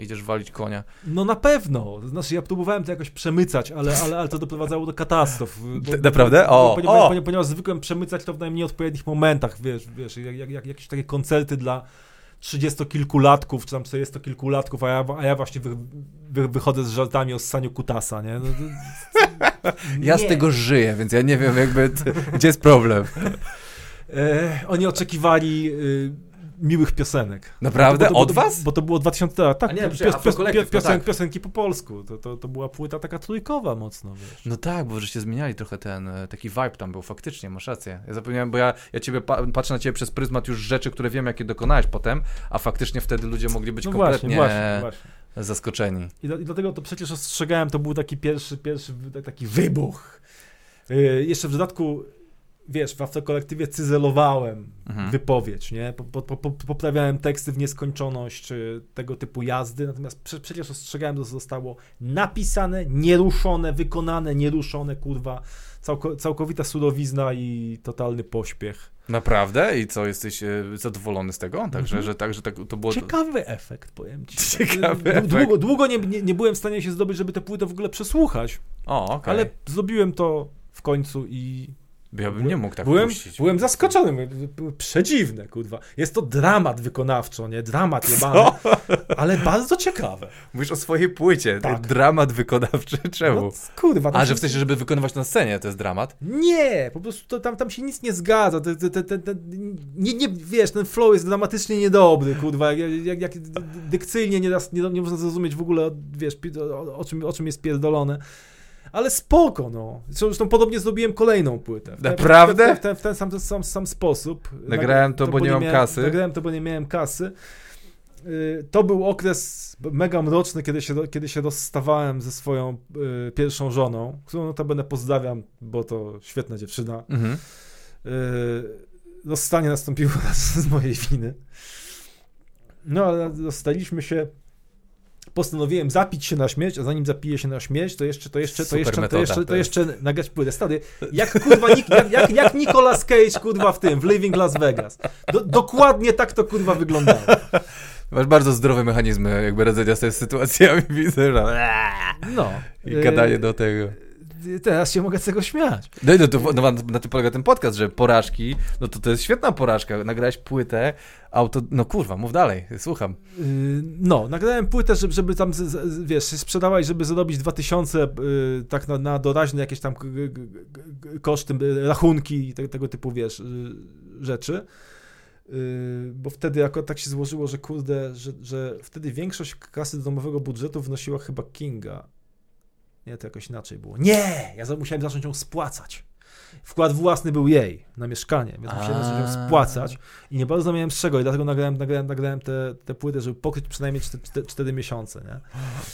idziesz walić konia. No na pewno. Znaczy ja próbowałem to jakoś przemycać, ale, ale, ale to doprowadzało do katastrof. Bo, Naprawdę? O, ponieważ, o. Ponieważ, ponieważ zwykłem przemycać to w najmniej odpowiednich momentach, wiesz, wiesz jak, jak, jakieś takie koncerty dla trzydziestokilkulatków, czy tam czterdziestokilkulatków, a ja, a ja właśnie wy, wy, wychodzę z żartami o ssaniu kutasa, nie? No, to, [LAUGHS] ja z tego żyję, więc ja nie wiem jakby, [LAUGHS] gdzie jest problem. E, oni oczekiwali... Y, miłych piosenek. Naprawdę? Bo to, Od bo was? Bo to było 2000 Tak, nie, pios, pios, pios, piosen, tak. piosenki po polsku. To, to, to była płyta taka trójkowa mocno, wiesz. No tak, bo żeście zmieniali trochę ten, e, taki vibe tam był, faktycznie, masz rację. Ja zapomniałem, bo ja, ja ciebie pa, patrzę na ciebie przez pryzmat już rzeczy, które wiem, jakie dokonałeś potem, a faktycznie wtedy ludzie mogli być no kompletnie właśnie, właśnie, właśnie. zaskoczeni. I, I, dlatego to przecież ostrzegałem, to był taki pierwszy, pierwszy taki wybuch. Yy, jeszcze w dodatku wiesz, w autokolektywie cyzelowałem mhm. wypowiedź, nie? Po, po, po, poprawiałem teksty w nieskończoność, czy tego typu jazdy, natomiast prze, przecież ostrzegałem, że zostało napisane, nieruszone, wykonane, nieruszone, kurwa, całko, całkowita surowizna i totalny pośpiech. Naprawdę? I co, jesteś e, zadowolony z tego? Także, mhm. że, tak, że tak, to było... Ciekawy efekt, powiem ci. [LAUGHS] Ciekawy efekt. Długo, długo nie, nie, nie, byłem w stanie się zdobyć, żeby tę płytę w ogóle przesłuchać. O, okay. Ale zrobiłem to w końcu i ja bym nie mógł tak byłem, puścić. Byłem zaskoczony, przedziwne, kurwa. Jest to dramat wykonawczo, nie? Dramat jebany, ale bardzo ciekawe. Mówisz o swojej płycie, tak. dramat wykonawczy, czemu? No, kurwa. A, że w sensie, żeby wykonywać na scenie, to jest dramat? Nie, po prostu to, tam, tam się nic nie zgadza. Te, te, te, te, nie, nie, wiesz, ten flow jest dramatycznie niedobry, kurwa. Jak, jak, jak dykcyjnie nie, nie, nie można zrozumieć w ogóle, wiesz, o, o, czym, o czym jest pierdolone ale spoko, no. Zresztą podobnie zrobiłem kolejną płytę. W ten, Naprawdę? W ten, w ten, w ten sam, sam, sam sposób. Nagrałem to, to bo, bo nie mam miałem, kasy. Nagrałem to, bo nie miałem kasy. Y, to był okres mega mroczny, kiedy się, kiedy się rozstawałem ze swoją y, pierwszą żoną, którą notabene pozdrawiam, bo to świetna dziewczyna. Mhm. Y, rozstanie nastąpiło [LAUGHS] z mojej winy. No, ale rozstaliśmy się postanowiłem zapić się na śmierć, a zanim zapiję się na śmierć, to jeszcze, to jeszcze, to jeszcze, to jeszcze, to jeszcze nagrać płytę. Stary, jak kurwa, jak, jak, jak Nicolas Cage kurwa w tym, w Living Las Vegas. Do, dokładnie tak to kurwa wyglądało. Masz bardzo zdrowe mechanizmy jakby radzenia z tej sytuacjami, widzę, że... No. I gadanie do tego teraz się mogę z tego śmiać. No, no, to, no, na tym polega ten podcast, że porażki, no to to jest świetna porażka. Nagrałeś płytę, auto, no kurwa, mów dalej, słucham. Yy, no, nagrałem płytę, żeby, żeby tam, wiesz, sprzedawać, żeby zarobić 2000 yy, tak na, na doraźne jakieś tam koszty, rachunki i te, tego typu, wiesz, yy, rzeczy. Yy, bo wtedy jako tak się złożyło, że kurde, że, że wtedy większość kasy domowego budżetu wnosiła chyba Kinga nie, to jakoś inaczej było. Nie! Ja musiałem zacząć ją spłacać. Wkład własny był jej na mieszkanie, więc musiałem zacząć ją spłacać i nie bardzo miałem z czego i dlatego nagrałem, nagrałem, nagrałem te, te płyty, żeby pokryć przynajmniej 4, 4 miesiące, nie?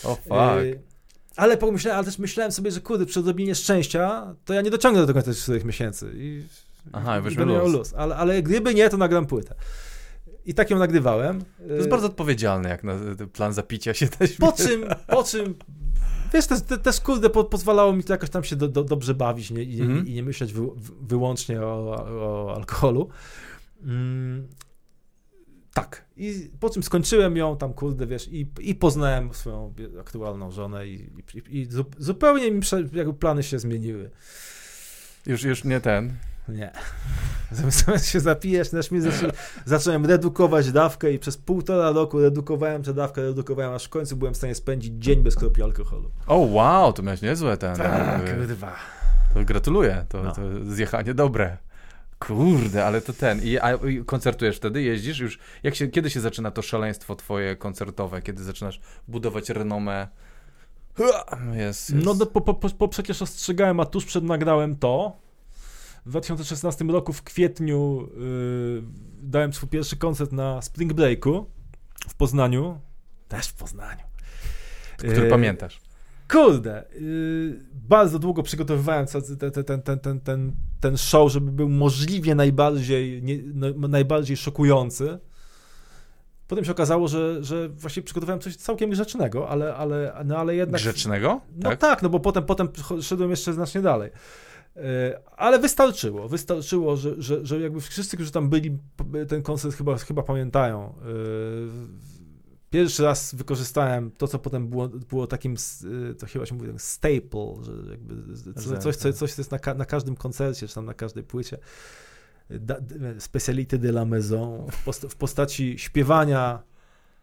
O oh, fuck. Y ale pomyślałem, ale też myślałem sobie, że kurde, przy odrobinie szczęścia, to ja nie dociągnę do końca tych 4 miesięcy i, Aha, i będę miał luz. Ale, ale gdyby nie, to nagram płytę. I tak ją nagrywałem. To jest bardzo odpowiedzialne, jak na plan zapicia się też. Po [LAUGHS] czym, po czym Wiesz, też, też kurde, po, pozwalało mi to jakoś tam się do, do, dobrze bawić nie? I, mm -hmm. i, nie myśleć wy, wyłącznie o, o alkoholu. Mm, tak. I po czym skończyłem ją tam, kurde, wiesz, i, i poznałem swoją aktualną żonę i, i, i zupełnie mi jakby plany się zmieniły. Już, już nie ten. Nie. Zamiast się zapijać, na śmierć zacząłem redukować dawkę i przez półtora roku redukowałem tę dawkę, redukowałem, aż w końcu byłem w stanie spędzić dzień bez kropli alkoholu. O wow, to miałeś niezłe ten. Tak, kurwa. To gratuluję, to, no. to zjechanie dobre. Kurde, ale to ten. I, a, I, koncertujesz wtedy, jeździsz już. Jak się, kiedy się zaczyna to szaleństwo twoje koncertowe? Kiedy zaczynasz budować renomę? Jest, jest. No, no po, po, po, przecież ostrzegałem, a tuż przed nagrałem to, w 2016 roku w kwietniu yy, dałem swój pierwszy koncert na Spring Breaku w Poznaniu. Też w Poznaniu. Który yy, pamiętasz? Kurde, yy, bardzo długo przygotowywałem ten, ten, ten, ten, ten, ten show, żeby był możliwie najbardziej, nie, no, najbardziej szokujący. Potem się okazało, że, że właśnie przygotowałem coś całkiem grzecznego, ale, ale, no, ale jednak... Grzecznego? No tak, tak no bo potem, potem szedłem jeszcze znacznie dalej. E, ale wystarczyło, wystarczyło, że, że, że jakby wszyscy, którzy tam byli, ten koncert chyba, chyba pamiętają. E, pierwszy raz wykorzystałem to, co potem było, było takim, e, to chyba się mówi, staple, że jakby coś, coś, coś co jest na, na każdym koncercie, czy tam na każdej płycie. Specialité de la maison w, posta w postaci śpiewania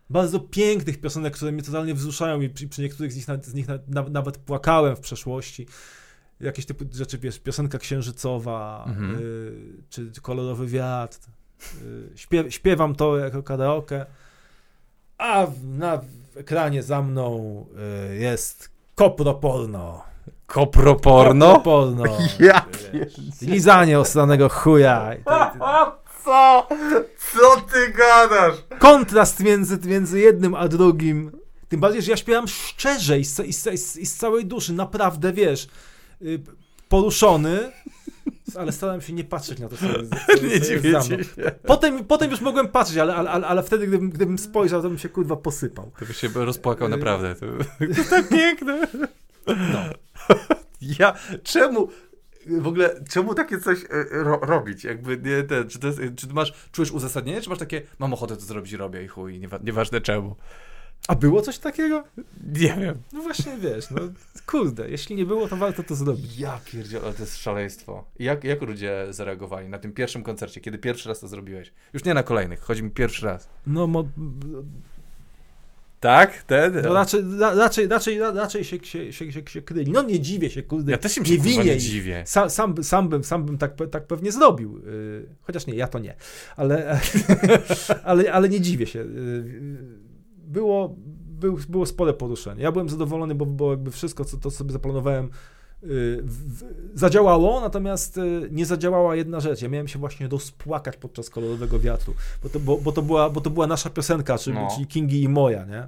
bardzo pięknych piosenek, które mnie totalnie wzruszają i przy, przy niektórych z nich, z nich nawet płakałem w przeszłości jakieś typy rzeczy, wiesz, piosenka księżycowa, mhm. y, czy, kolorowy wiatr. Y, śpiew, śpiewam to jako karaoke, a na ekranie za mną y, jest koproporno. Koproporno? Koproporno. [LAUGHS] Ja Lizanie ostranego chuja. [LAUGHS] Co? Co ty gadasz? Kontrast między, między jednym a drugim. Tym bardziej, że ja śpiewam szczerze i z, i z, i z całej duszy, naprawdę, wiesz, Y, poruszony Ale starałem się nie patrzeć na to, co, co, nie mną. Potem, potem już mogłem patrzeć, ale, ale, ale wtedy, gdybym, gdybym spojrzał, to bym się kurwa posypał. To by się rozpłakał naprawdę. To, to tak piękne. No. Ja, czemu, w ogóle, czemu takie coś e, ro robić? Jakby, nie, ten, czy, jest, czy masz, czujesz uzasadnienie, czy masz takie, mam ochotę to zrobić robię i chuj, niewa nieważne czemu. A było coś takiego? Nie wiem. No właśnie, wiesz, no kurde, jeśli nie było, to warto to zrobić. Ja pierdzielę, to jest szaleństwo. Jak, jak ludzie zareagowali na tym pierwszym koncercie, kiedy pierwszy raz to zrobiłeś? Już nie na kolejnych, chodzi mi pierwszy raz. No, mo tak? Ten? No raczej, raczej, raczej, raczej się, się, się, się, się kryli. No nie dziwię się, kurde. Ja też się nie winie. Nie dziwię. Sam, sam, sam, bym, sam bym tak, tak pewnie zrobił. Yy, chociaż nie, ja to nie. Ale, [LAUGHS] ale, ale nie dziwię się. Było, był, było spore poruszenie. Ja byłem zadowolony, bo, bo jakby wszystko, co to sobie zaplanowałem, yy, zadziałało, natomiast yy, nie zadziałała jedna rzecz. Ja miałem się właśnie rozpłakać podczas kolorowego wiatru, bo to, bo, bo to, była, bo to była nasza piosenka, czyli, no. czyli Kingi i moja, nie?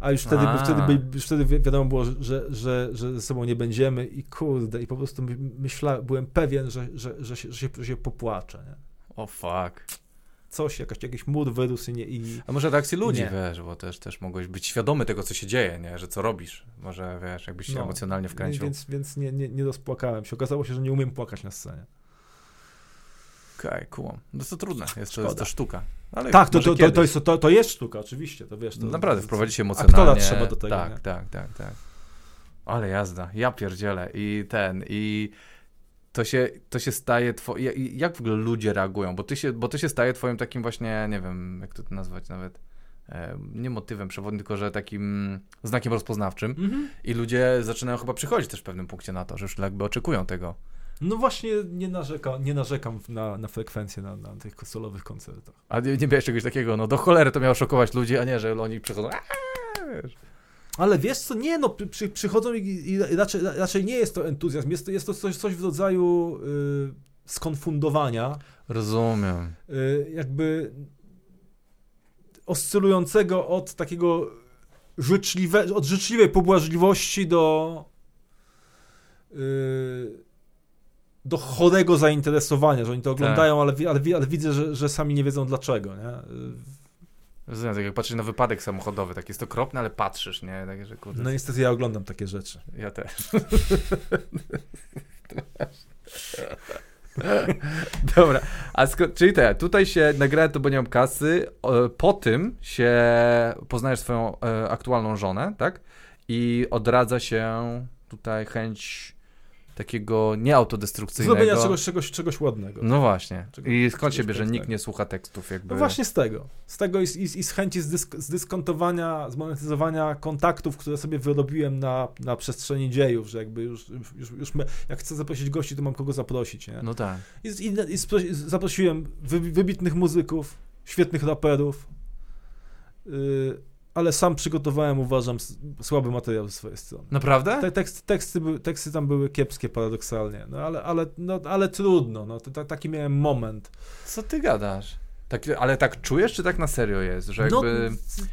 A już wtedy, A. wtedy, już wtedy wiadomo było, że, że, że ze sobą nie będziemy i kurde, i po prostu myślałem, byłem pewien, że, że, że, się, że, się, że się popłaczę. Nie? O oh, fuck coś, jakaś, jakiś mód wyrósł i, nie, i... A może reakcje ludzi, nie. wiesz, bo też, też mogłeś być świadomy tego, co się dzieje, nie, że co robisz. Może, wiesz, jakbyś się no, emocjonalnie wkręcił. Więc, więc nie, nie, nie rozpłakałem się. Okazało się, że nie umiem płakać na scenie. Okej, okay, cool. No to trudne, jest to, jest to sztuka. Ale tak, to, to, to, to, jest, to, to jest sztuka, oczywiście, to wiesz. To, Naprawdę, wprowadzić się emocjonalnie. Aktora trzeba do tego, Tak, nie? tak, tak, tak. Ale jazda, ja pierdzielę i ten, i to się, to się staje twoim, jak w ogóle ludzie reagują, bo, ty się, bo to się staje twoim takim właśnie, nie wiem, jak to nazwać nawet, nie motywem przewodnim, tylko że takim znakiem rozpoznawczym mhm. i ludzie zaczynają chyba przychodzić też w pewnym punkcie na to, że już jakby oczekują tego. No właśnie nie, narzeka, nie narzekam na, na frekwencję na, na tych solowych koncertach. A nie, nie miałeś czegoś takiego, no do cholery to miało szokować ludzi, a nie, że oni przychodzą, aaa, wiesz. Ale wiesz co, nie, no przy, przychodzą i, i, raczej, raczej nie jest to entuzjazm, jest to, jest to coś, coś w rodzaju y, skonfundowania. Rozumiem. Y, jakby oscylującego od takiego życzliwe, od życzliwej pobłażliwości do y, do chorego zainteresowania, że oni to oglądają, tak. ale, ale, ale, widzę, że, że sami nie wiedzą dlaczego, nie? Rozumiem, tak jak patrzysz na wypadek samochodowy, tak jest okropne, ale patrzysz, nie? Tak, że, kurde, no niestety ja oglądam takie rzeczy. Ja też. [LAUGHS] Dobra, a sko- czyli te, tutaj się nagrałem to, bo nie mam kasy, po tym się poznajesz swoją e, aktualną żonę, tak? I odradza się tutaj chęć takiego nieautodestrukcyjnego. Zrobienia czegoś, czegoś, czegoś ładnego. No właśnie. Czegoś, I skąd się bierze, że nikt nie słucha tekstów jakby? No właśnie z tego. Z tego i, i, i z chęci zdysk zdyskontowania, zmonetyzowania kontaktów, które sobie wyrobiłem na, na przestrzeni dziejów, że jakby już, już, już my, jak chcę zaprosić gości, to mam kogo zaprosić, nie? No tak. I, i, i zaprosiłem wy, wybitnych muzyków, świetnych raperów, yy, ale sam przygotowałem, uważam, słaby materiał ze swojej strony. Naprawdę? Te, tekst, teksty, teksty tam były kiepskie paradoksalnie, no ale, ale, no, ale trudno, no, to, taki miałem moment. Co ty gadasz? Tak, ale tak czujesz, czy tak na serio jest, że no, jakby... No,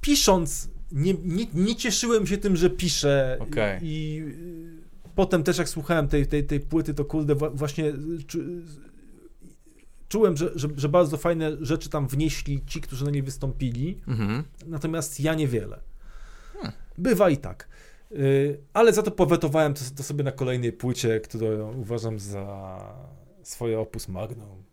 pisząc, nie, nie, nie, cieszyłem się tym, że piszę okay. i, i potem też jak słuchałem tej, tej, tej płyty, to kurde, właśnie czułem, że, że, że, bardzo fajne rzeczy tam wnieśli ci, którzy na niej wystąpili, mhm. natomiast ja niewiele. Hmm. Bywa i tak. Y, ale za to powetowałem to, to, sobie na kolejnej płycie, którą uważam za swoje opus magnum.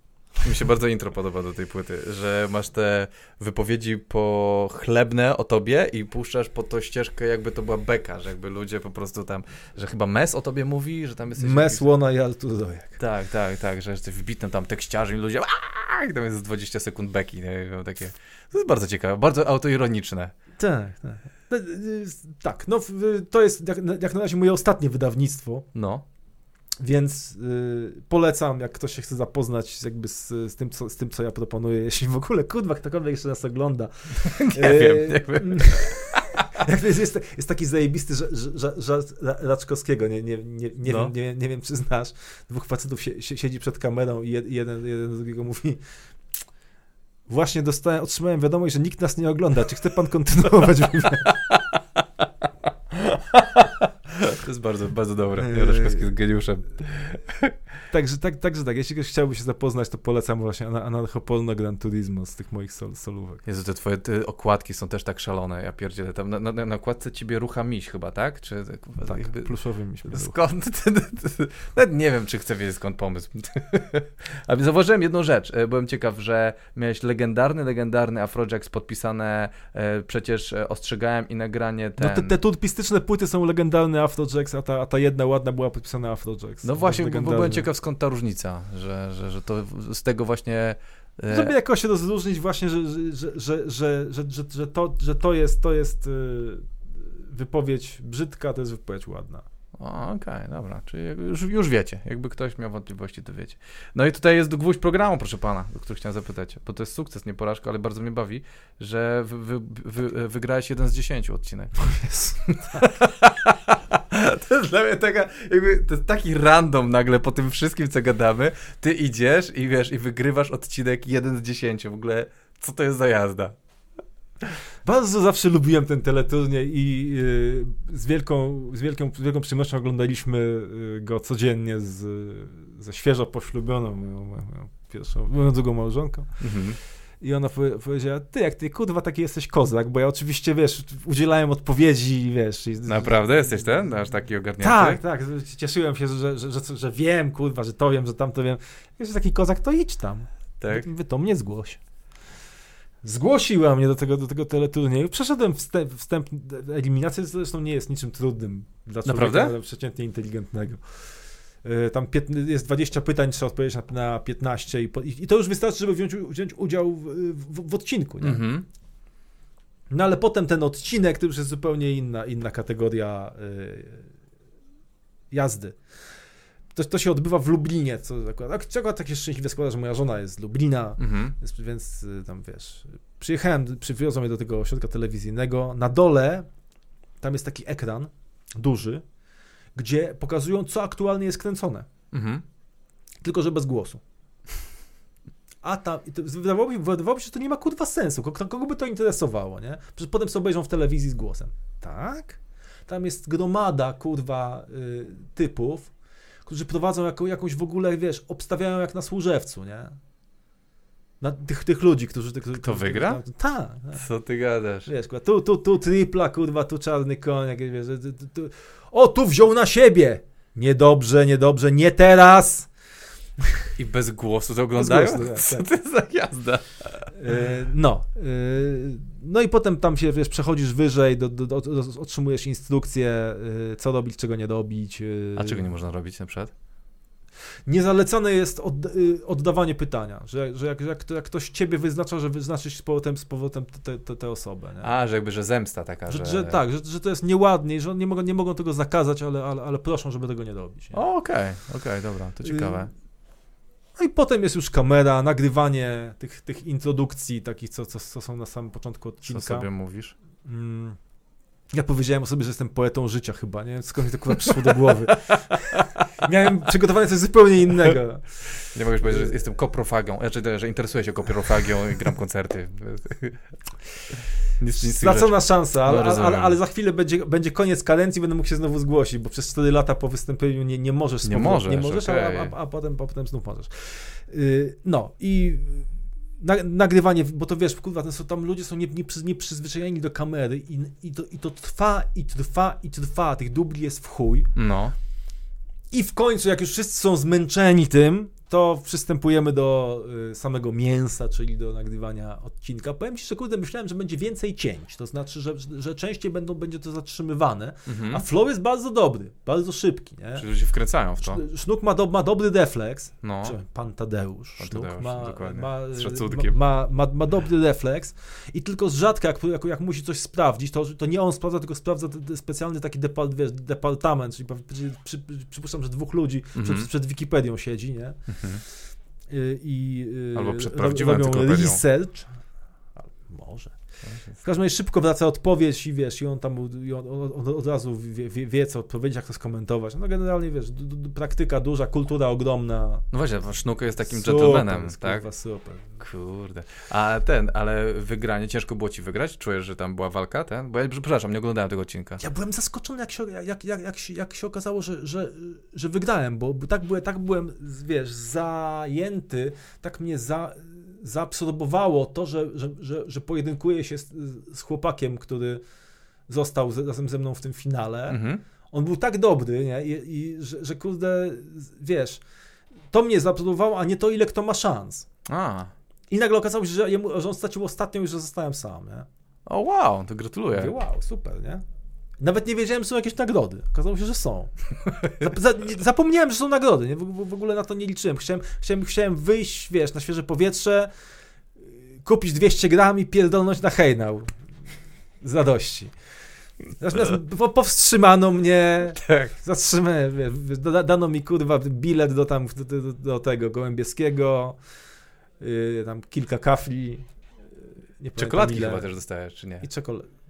Mi się bardzo intro podoba do tej płyty, że masz te wypowiedzi pochlebne o tobie i puszczasz po to ścieżkę, jakby to była beka, że jakby ludzie po prostu tam, że chyba Mes o tobie mówi, że tam jesteś... Mes, jakiś... Łona i Altudojek. Tak, tak, tak, że jesteś wybitnym tam tekściarzem i ludzie i tam jest 20 sekund beki, nie? takie... To jest bardzo ciekawe, bardzo autoironiczne. Tak, tak. No, y, tak, no to jest jak, jak na razie moje ostatnie wydawnictwo. No. Więc y, polecam, jak ktoś się chce zapoznać jakby z, z, tym, co, z tym, co ja proponuję, jeśli w ogóle, kurwa, ktokolwiek jeszcze nas ogląda. nie y, wiem, nie wiem. [LAUGHS] Jak jest, jest, jest taki zajebisty żart Raczkowskiego, nie, nie, nie, nie, no. wiem, nie, nie wiem, czy znasz. Dwóch facetów się, siedzi przed kamerą i jeden, jeden do drugiego mówi właśnie dostałem, otrzymałem wiadomość, że nikt nas nie ogląda. Czy chce pan kontynuować? [LAUGHS] jest bardzo, bardzo dobre. Jaroszkowski jest geniuszem. Także tak, także tak, jeśli ktoś chciałby się zapoznać, to polecam właśnie Anarchopolno Gran Turismo z tych moich sol, solówek. Jezu, te twoje te okładki są też tak szalone, ja pierdzielę. Tam na, na, na okładce ciebie rucha miś chyba, tak? Czy, tak, jakby... pluszowy miś. Skąd? [LAUGHS] Nawet nie wiem, czy chcę wiedzieć skąd pomysł. [LAUGHS] Ale zauważyłem jedną rzecz. E, byłem ciekaw, że miałeś legendarny, legendarny Afrojax podpisane, e, przecież e, ostrzegałem i nagranie ten... No te, te płyty są legendarne Afrojax, a ta, a ta jedna ładna była podpisana Afrojax. No właśnie, bo byłem ciekaw skąd ta różnica, że, że, że to z tego właśnie... Żeby jakoś się rozróżnić właśnie, że, że, że, że, że, że, że, to, że to jest, to jest wypowiedź brzydka, to jest wypowiedź ładna. Okej, okay, dobra, czyli już, już wiecie, jakby ktoś miał wątpliwości, to wiecie. No i tutaj jest gwóźdź programu, proszę pana, o który chciałem zapytać, bo to jest sukces, nie porażka, ale bardzo mnie bawi, że wy, wy, wy, wygrałeś jeden z dziesięciu odcinek. [LAUGHS] to jest dla mnie taka, jakby, to jest taki random nagle po tym wszystkim, co gadamy, ty idziesz i wiesz, i wygrywasz odcinek jeden z dziesięciu, w ogóle, co to jest za jazda? Bardzo zawsze lubiłem ten teleturniej i y, z, wielką, z, wielką, z wielką przyjemnością oglądaliśmy y, go codziennie z, ze świeżo poślubioną moją, moją pierwszą, moją drugą małżonką. Mhm. I ona powiedziała, ty jak ty, kurwa, taki jesteś kozak, bo ja oczywiście, wiesz, udzielałem odpowiedzi, wiesz. I, Naprawdę? Jesteś ten? Aż taki ogarnięty? Tak, tak. Cieszyłem się, że, że, że, że wiem, kurwa, że to wiem, że tam to wiem. Jesteś taki kozak, to idź tam. Tak? Wy to mnie zgłoś zgłosiła mnie do tego, do tego teleturnieju. Przeszedłem wstęp, wstęp eliminacja zresztą nie jest niczym trudnym dla człowieka Naprawdę? przeciętnie inteligentnego. E, tam jest 20 pytań, trzeba odpowiedzieć na, na 15 i, i, to już wystarczy, żeby wziąć, wziąć udział w, w, w odcinku. Nie? Mhm. No ale potem ten odcinek to już jest zupełnie inna, inna kategoria y, jazdy. To, to się odbywa w Lublinie, co akurat, czego takie szczęśliwe składa, że moja żona jest z Lublina, mhm. więc, więc, y, tam wiesz, przyjechałem, przywiozłem je do tego ośrodka telewizyjnego, na dole tam jest taki ekran duży, gdzie pokazują, co aktualnie jest kręcone. Mhm. Tylko, że bez głosu. A tam, wydawało mi, wydawało mi się, że to nie ma kurwa sensu. Kogo, kogo by to interesowało, nie? Przecież potem sobie obejrzą w telewizji z głosem. Tak? Tam jest gromada, kurwa, y, typów, którzy prowadzą jako, jakąś w ogóle, wiesz, obstawiają jak na służewcu, nie? Na tych, tych ludzi, którzy... Tych, Kto wygra? Tak. Ta. Co ty gadasz? Wiesz, kurwa, tu, tu, tu tripla, kurwa, tu czarny koń, jakieś, wiesz, tu, tu, o, tu wziął na siebie! Niedobrze, niedobrze, nie teraz! I bez głosu to oglądają? Głosu, tak, Co tak. to za jazda? E, no. E, no i potem tam się, wiesz, przechodzisz wyżej, do, do, do, otrzymujesz instrukcje, e, co robić, czego nie robić. A czego nie można robić na przykład? Niezalecane jest od, oddawanie pytania, że, że jak, jak, jak, ktoś ciebie wyznacza, że wyznaczysz z powrotem, z powrotem tę osobę. Nie? A, że jakby, że zemsta taka, że... że tak, że, że to jest nieładnie, że nie mogą, nie mogą tego zakazać, ale, ale, ale proszą, żeby tego nie robić. Okej, okej, okay, okay, dobra, to ciekawe. No i potem jest już kamera, nagrywanie tych, tych introdukcji, takich, co, co, co są na samym początku odcinka. Co sobie mówisz? Mm, ja powiedziałem o sobie, że jestem poetą życia chyba, nie? Skąd mi to kurwa przyszło do głowy. [LAUGHS] Miałem przygotowane coś zupełnie innego. [LAUGHS] Nie mogę powiedzieć, że jestem koprofagą, znaczy, że interesuję się koprofagią i gram koncerty. [LAUGHS] Stracona szansa, ale, no, ale, ale, za chwilę będzie, będzie koniec kadencji, będę mógł się znowu zgłosić, bo przez 4 lata po wystąpieniu nie, nie możesz. Nie możesz, nie możesz okay. a, a, a, potem, a potem znów możesz. Yy, no i na, nagrywanie, bo to wiesz, kurwa, są, tam ludzie są nieprzyzwyczajeni nie, nie do kamery i, i, to, i to trwa, i trwa, i trwa, tych dubli jest w chuj. No. I w końcu, jak już wszyscy są zmęczeni tym, to przystępujemy do y, samego mięsa, czyli do nagrywania odcinka. Powiem ci, że kurde, myślałem, że będzie więcej cięć, to znaczy, że, że częściej będą, będzie to zatrzymywane, mhm. a flow jest bardzo dobry, bardzo szybki, nie? Czyli się wkręcają w to. Sznuk ma, do, ma dobry refleks, no. pan Tadeusz, pan Sznuk Tadeusz, ma, ma, ma, ma, ma, dobry refleks i tylko z rzadka, jak, jak, jak musi coś sprawdzić, to, to nie on sprawdza, tylko sprawdza specjalny taki depart, wiesz, departament, czyli przy, przy, przypuszczam, że dwóch ludzi mhm. przed, przed Wikipedią siedzi, nie? Mhm. Mhm. I, Albo przed prawdziwą robią research. Może. W każdym razie szybko wraca odpowiedź i wiesz, i on tam i on, on od razu wie, wie, wie, co odpowiedzieć, jak to skomentować. No generalnie wiesz, d, d, praktyka duża, kultura ogromna. No właśnie, Sznuk jest takim super, gentlemanem, tak? Kurwa, super. Kurde. A ten, ale wygranie, ciężko było ci wygrać? Czujesz, że tam była walka, ten? Bo ja, przepraszam, nie oglądałem tego odcinka. Ja byłem zaskoczony, jak się, jak, jak, jak, się, jak się okazało, że, że, że wygrałem, bo tak byłem, tak byłem, wiesz, zajęty, tak mnie za zaabsorbowało to, że, że, że, że pojedynkuję się z, z chłopakiem, który został z, razem ze mną w tym finale. Mhm. On był tak dobry, nie? I, i że, że kurde, wiesz, to mnie zaabsorbowało, a nie to, ile kto ma szans. A. I nagle okazało się, że, jemu, że on stracił ostatnią i że zostałem sam, nie? O wow, to gratuluję. Mówię, wow, super, nie? Nawet nie wiedziałem, że są jakieś nagrody. Okazało się, że są. Zapomniałem, że są nagrody. Nie? W, ogóle na to nie liczyłem. Chciałem, chciałem, chciałem wyjść, wiesz, na świeże powietrze, kupić 200 gram i pierdolnąć na hejnał. Z radości. Natomiast powstrzymano mnie, tak. zatrzymałem, dano mi kurwa bilet do tam, do, do tego Gołębieskiego, yy, tam kilka kafli. Nie Czekoladki chyba też dostajesz, czy nie? I czekolad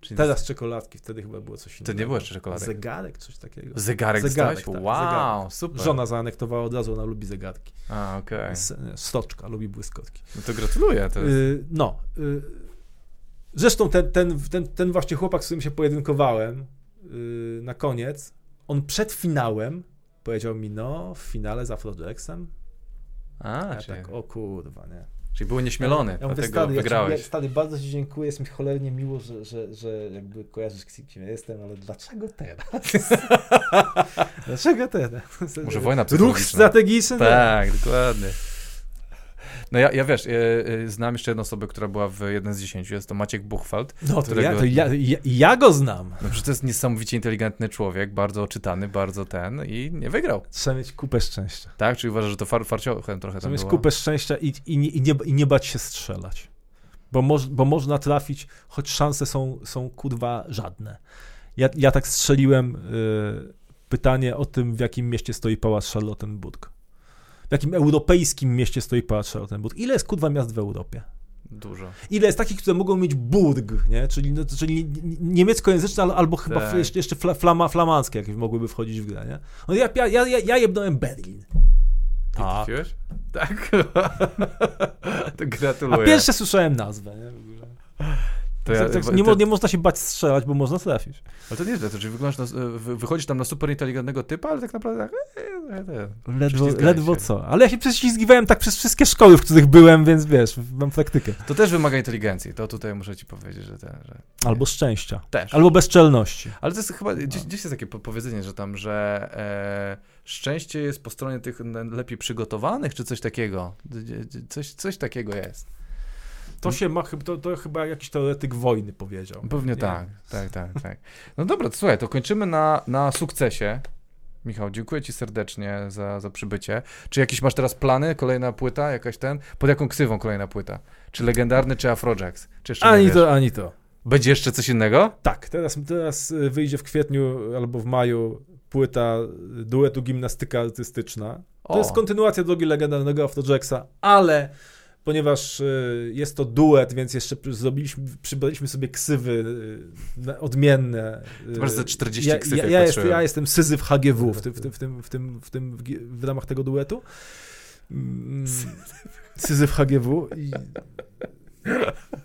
Czyli Teraz czekoladki, wtedy chyba było coś innego. To nie było jeszcze czekoladek. Zegarek, coś takiego. Zegarek, zegarek tak, Wow, zegarek. super. Żona zaanektowała od razu, ona lubi zegarki. A, okej. Okay. Stoczka, lubi błyskotki. No to gratuluję. To yy, no. Yy, zresztą ten, ten, ten, ten właśnie chłopak, z którym się pojedynkowałem yy, na koniec, on przed finałem powiedział mi, no, w finale z Afrojacksem. A, ja czyli... tak, o kurwa, nie. Czyli były nieśmielone, ja, ja mówię, stary, wygrałeś. Ja ci, stary, bardzo ci dziękuję, jest mi cholernie miło, że, że, że jakby kojarzysz, kim ja jestem, ale dlaczego teraz? [LAUGHS] dlaczego teraz? Może wojna psychologiczna. Ruch strategiczny? Tak, dokładnie. No ja, ja wiesz, ja, znam jeszcze jedną osobę, która była w jeden z dziesięciu, jest to Maciek Buchwald. No to, którego... ja, to ja, ja, ja, go znam. No przecież to jest niesamowicie inteligentny człowiek, bardzo czytany, bardzo ten i nie wygrał. Trzeba mieć kupę szczęścia. Tak? Czyli uważasz, że to far, farcio trochę Trzeba mieć kupę szczęścia i, i, nie, i, nie, i nie bać się strzelać. Bo, moż, bo można trafić, choć szanse są, są kurwa żadne. Ja, ja tak strzeliłem y, pytanie o tym, w jakim mieście stoi pałac Charlottenburg w jakim europejskim mieście stoi Pałac Charlottenburg. Ile jest kurwa miast w Europie? Dużo. Ile jest takich, które mogą mieć burg, nie? Czyli, no, czyli niemieckojęzyczne albo chyba tak. jeszcze, jeszcze flama, flamandzkie jakieś mogłyby wchodzić w grę, nie? No ja, ja, ja, ja jebnąłem Berlin. Tak. Tak. [LAUGHS] to gratuluję. A pierwsze słyszałem nazwę, nie? To ja, tak, nie, to... nie, można się bać strzelać, bo można trafić. Ale to nie jest to, czyli na, wychodzisz tam na super inteligentnego typa, ale tak naprawdę tak... E, e, e, ledwo, ledwo co. Ale ja się prześlizgiwałem tak przez wszystkie szkoły, w których byłem, więc wiesz, mam praktykę. To też wymaga inteligencji, to tutaj muszę ci powiedzieć, że... Ten, że... Albo szczęścia. Też. Albo bezczelności. Ale to jest chyba, gdzieś, gdzieś jest takie powiedzenie, że tam, że e, szczęście jest po stronie tych lepiej przygotowanych, czy coś takiego. Coś, coś takiego jest. To się ma, to, to chyba jakiś teoretyk wojny powiedział. Pewnie tak, tak, tak, tak. No dobra, to słuchaj, to kończymy na, na sukcesie. Michał, dziękuję Ci serdecznie za, za przybycie. Czy jakieś masz teraz plany? Kolejna płyta, jakaś ten? Pod jaką ksywą kolejna płyta? Czy legendarny, czy Afrojax? Czy ani to, ani to. Będzie jeszcze coś innego? Tak, teraz, teraz wyjdzie w kwietniu albo w maju płyta duetu gimnastyka artystyczna. To o. jest kontynuacja drogi legendarnego Afrojacksa, ale ponieważ y, jest to duet, więc jeszcze zrobiliśmy, przybraliśmy sobie ksywy y, odmienne. To masz ze 40 ksyw, ja, ja, jest, ja jestem Syzyf HGW w tym, w tym, w tym, w tym, w tym, w ramach tego duetu. Mm, Syzyf HGW i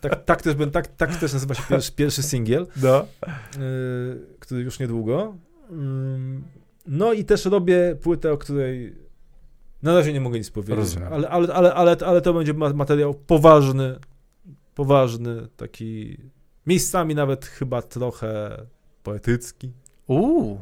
tak, tak, też, tak, tak też nazywa się pierwszy, pierwszy singiel, [LAUGHS] no. Który już niedługo. Mm, no i też robię płytę, o której na razie nie mogę nic powiedzieć, ale, ale, ale, ale, ale to będzie materiał poważny, poważny, taki miejscami nawet chyba trochę poetycki. Uuu,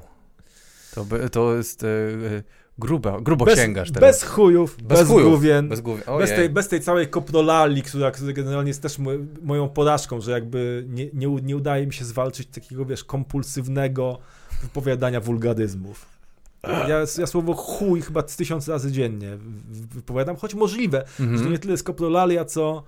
to, by, to jest... Yy Grubo, grubo bez, sięgasz teraz. Bez chujów, bez, bez chujów, główien, bez, główien. bez, tej, bez tej całej koprolali, która, która generalnie jest też moją porażką, że jakby nie, nie, nie udaje mi się zwalczyć takiego, wiesz, kompulsywnego wypowiadania wulgaryzmów. Ja, ja słowo chuj chyba z tysiąc razy dziennie wypowiadam, choć możliwe, mm -hmm. że to nie tyle skopolalia, co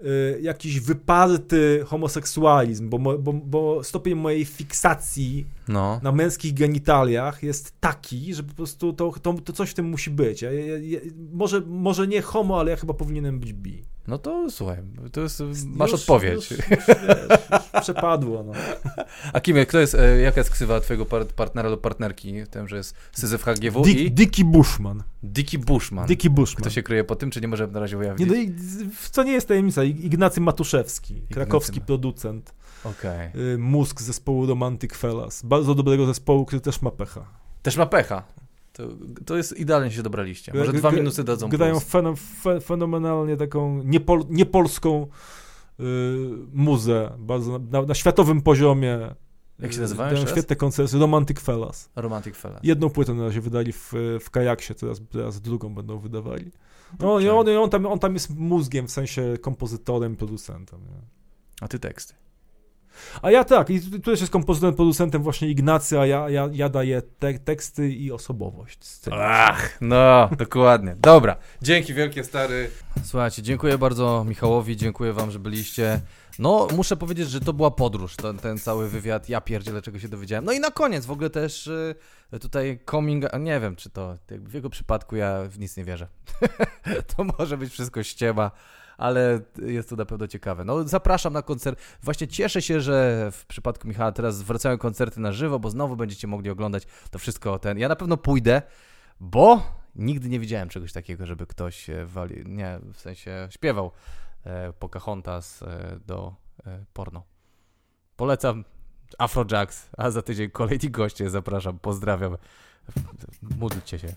y, jakiś wyparty homoseksualizm, bo, bo, bo stopień mojej fiksacji no. na męskich genitaliach jest taki, że po prostu to, to, to coś w tym musi być. Ja, ja, może, może nie homo, ale ja chyba powinienem być bi. No to słuchaj, to jest, masz już, odpowiedź. Już, już, wiesz, [LAUGHS] przepadło. No. A kim, kto jest, e, jaka jest ksywa twojego partnera lub partnerki? Tym, że jest Syzyf HGW Dick, i... Dicky Bushman. Dicky Bushman. Dicky Bushman. Kto się kryje po tym, czy nie możemy na razie ujawnić? Nie, no, co nie jest tajemnica, Ignacy Matuszewski, Ignacy krakowski producent. Okay. Mózg zespołu Romantic Fellas. Bardzo dobrego zespołu, który też ma pecha. Też ma pecha. To, to jest idealnie się dobraliście. Może dwa minuty dadzą Grają fen, fenomenalnie taką niepol, niepolską y, muzę, bardzo na, na, światowym poziomie. Jak się nazywają Dają świetne koncerty. Romantic Fellas. Romantic Fellas. Jedną płytę na razie wydali w, w Kajaksie, teraz, teraz drugą będą wydawali. No i on, on, tam, on tam jest mózgiem, w sensie kompozytorem, producentem. Nie? A ty teksty. A ja tak, i tu też jest kompozytorem, producentem właśnie Ignacy, a ja, ja, ja daję te, teksty i osobowość. Ach, no, dokładnie. Dobra, dzięki wielkie, stary. Słuchajcie, dziękuję bardzo Michałowi, dziękuję wam, że byliście. No, muszę powiedzieć, że to była podróż, ten, ten cały wywiad, ja pierdzielę, czego się dowiedziałem. No i na koniec w ogóle też y, tutaj coming, a nie wiem, czy to, w jego przypadku ja w nic nie wierzę. [LAUGHS] to może być wszystko ściema ale jest to na pewno ciekawe. No, zapraszam na koncert. Właśnie cieszę się, że w przypadku Michała teraz wracają koncerty na żywo, bo znowu będziecie mogli oglądać to wszystko. Ten. Ja na pewno pójdę, bo nigdy nie widziałem czegoś takiego, żeby ktoś wali, nie, w sensie śpiewał e, Pocahontas e, do e, porno. Polecam Afrojax, a za tydzień kolejni goście zapraszam, pozdrawiam. Módlcie się.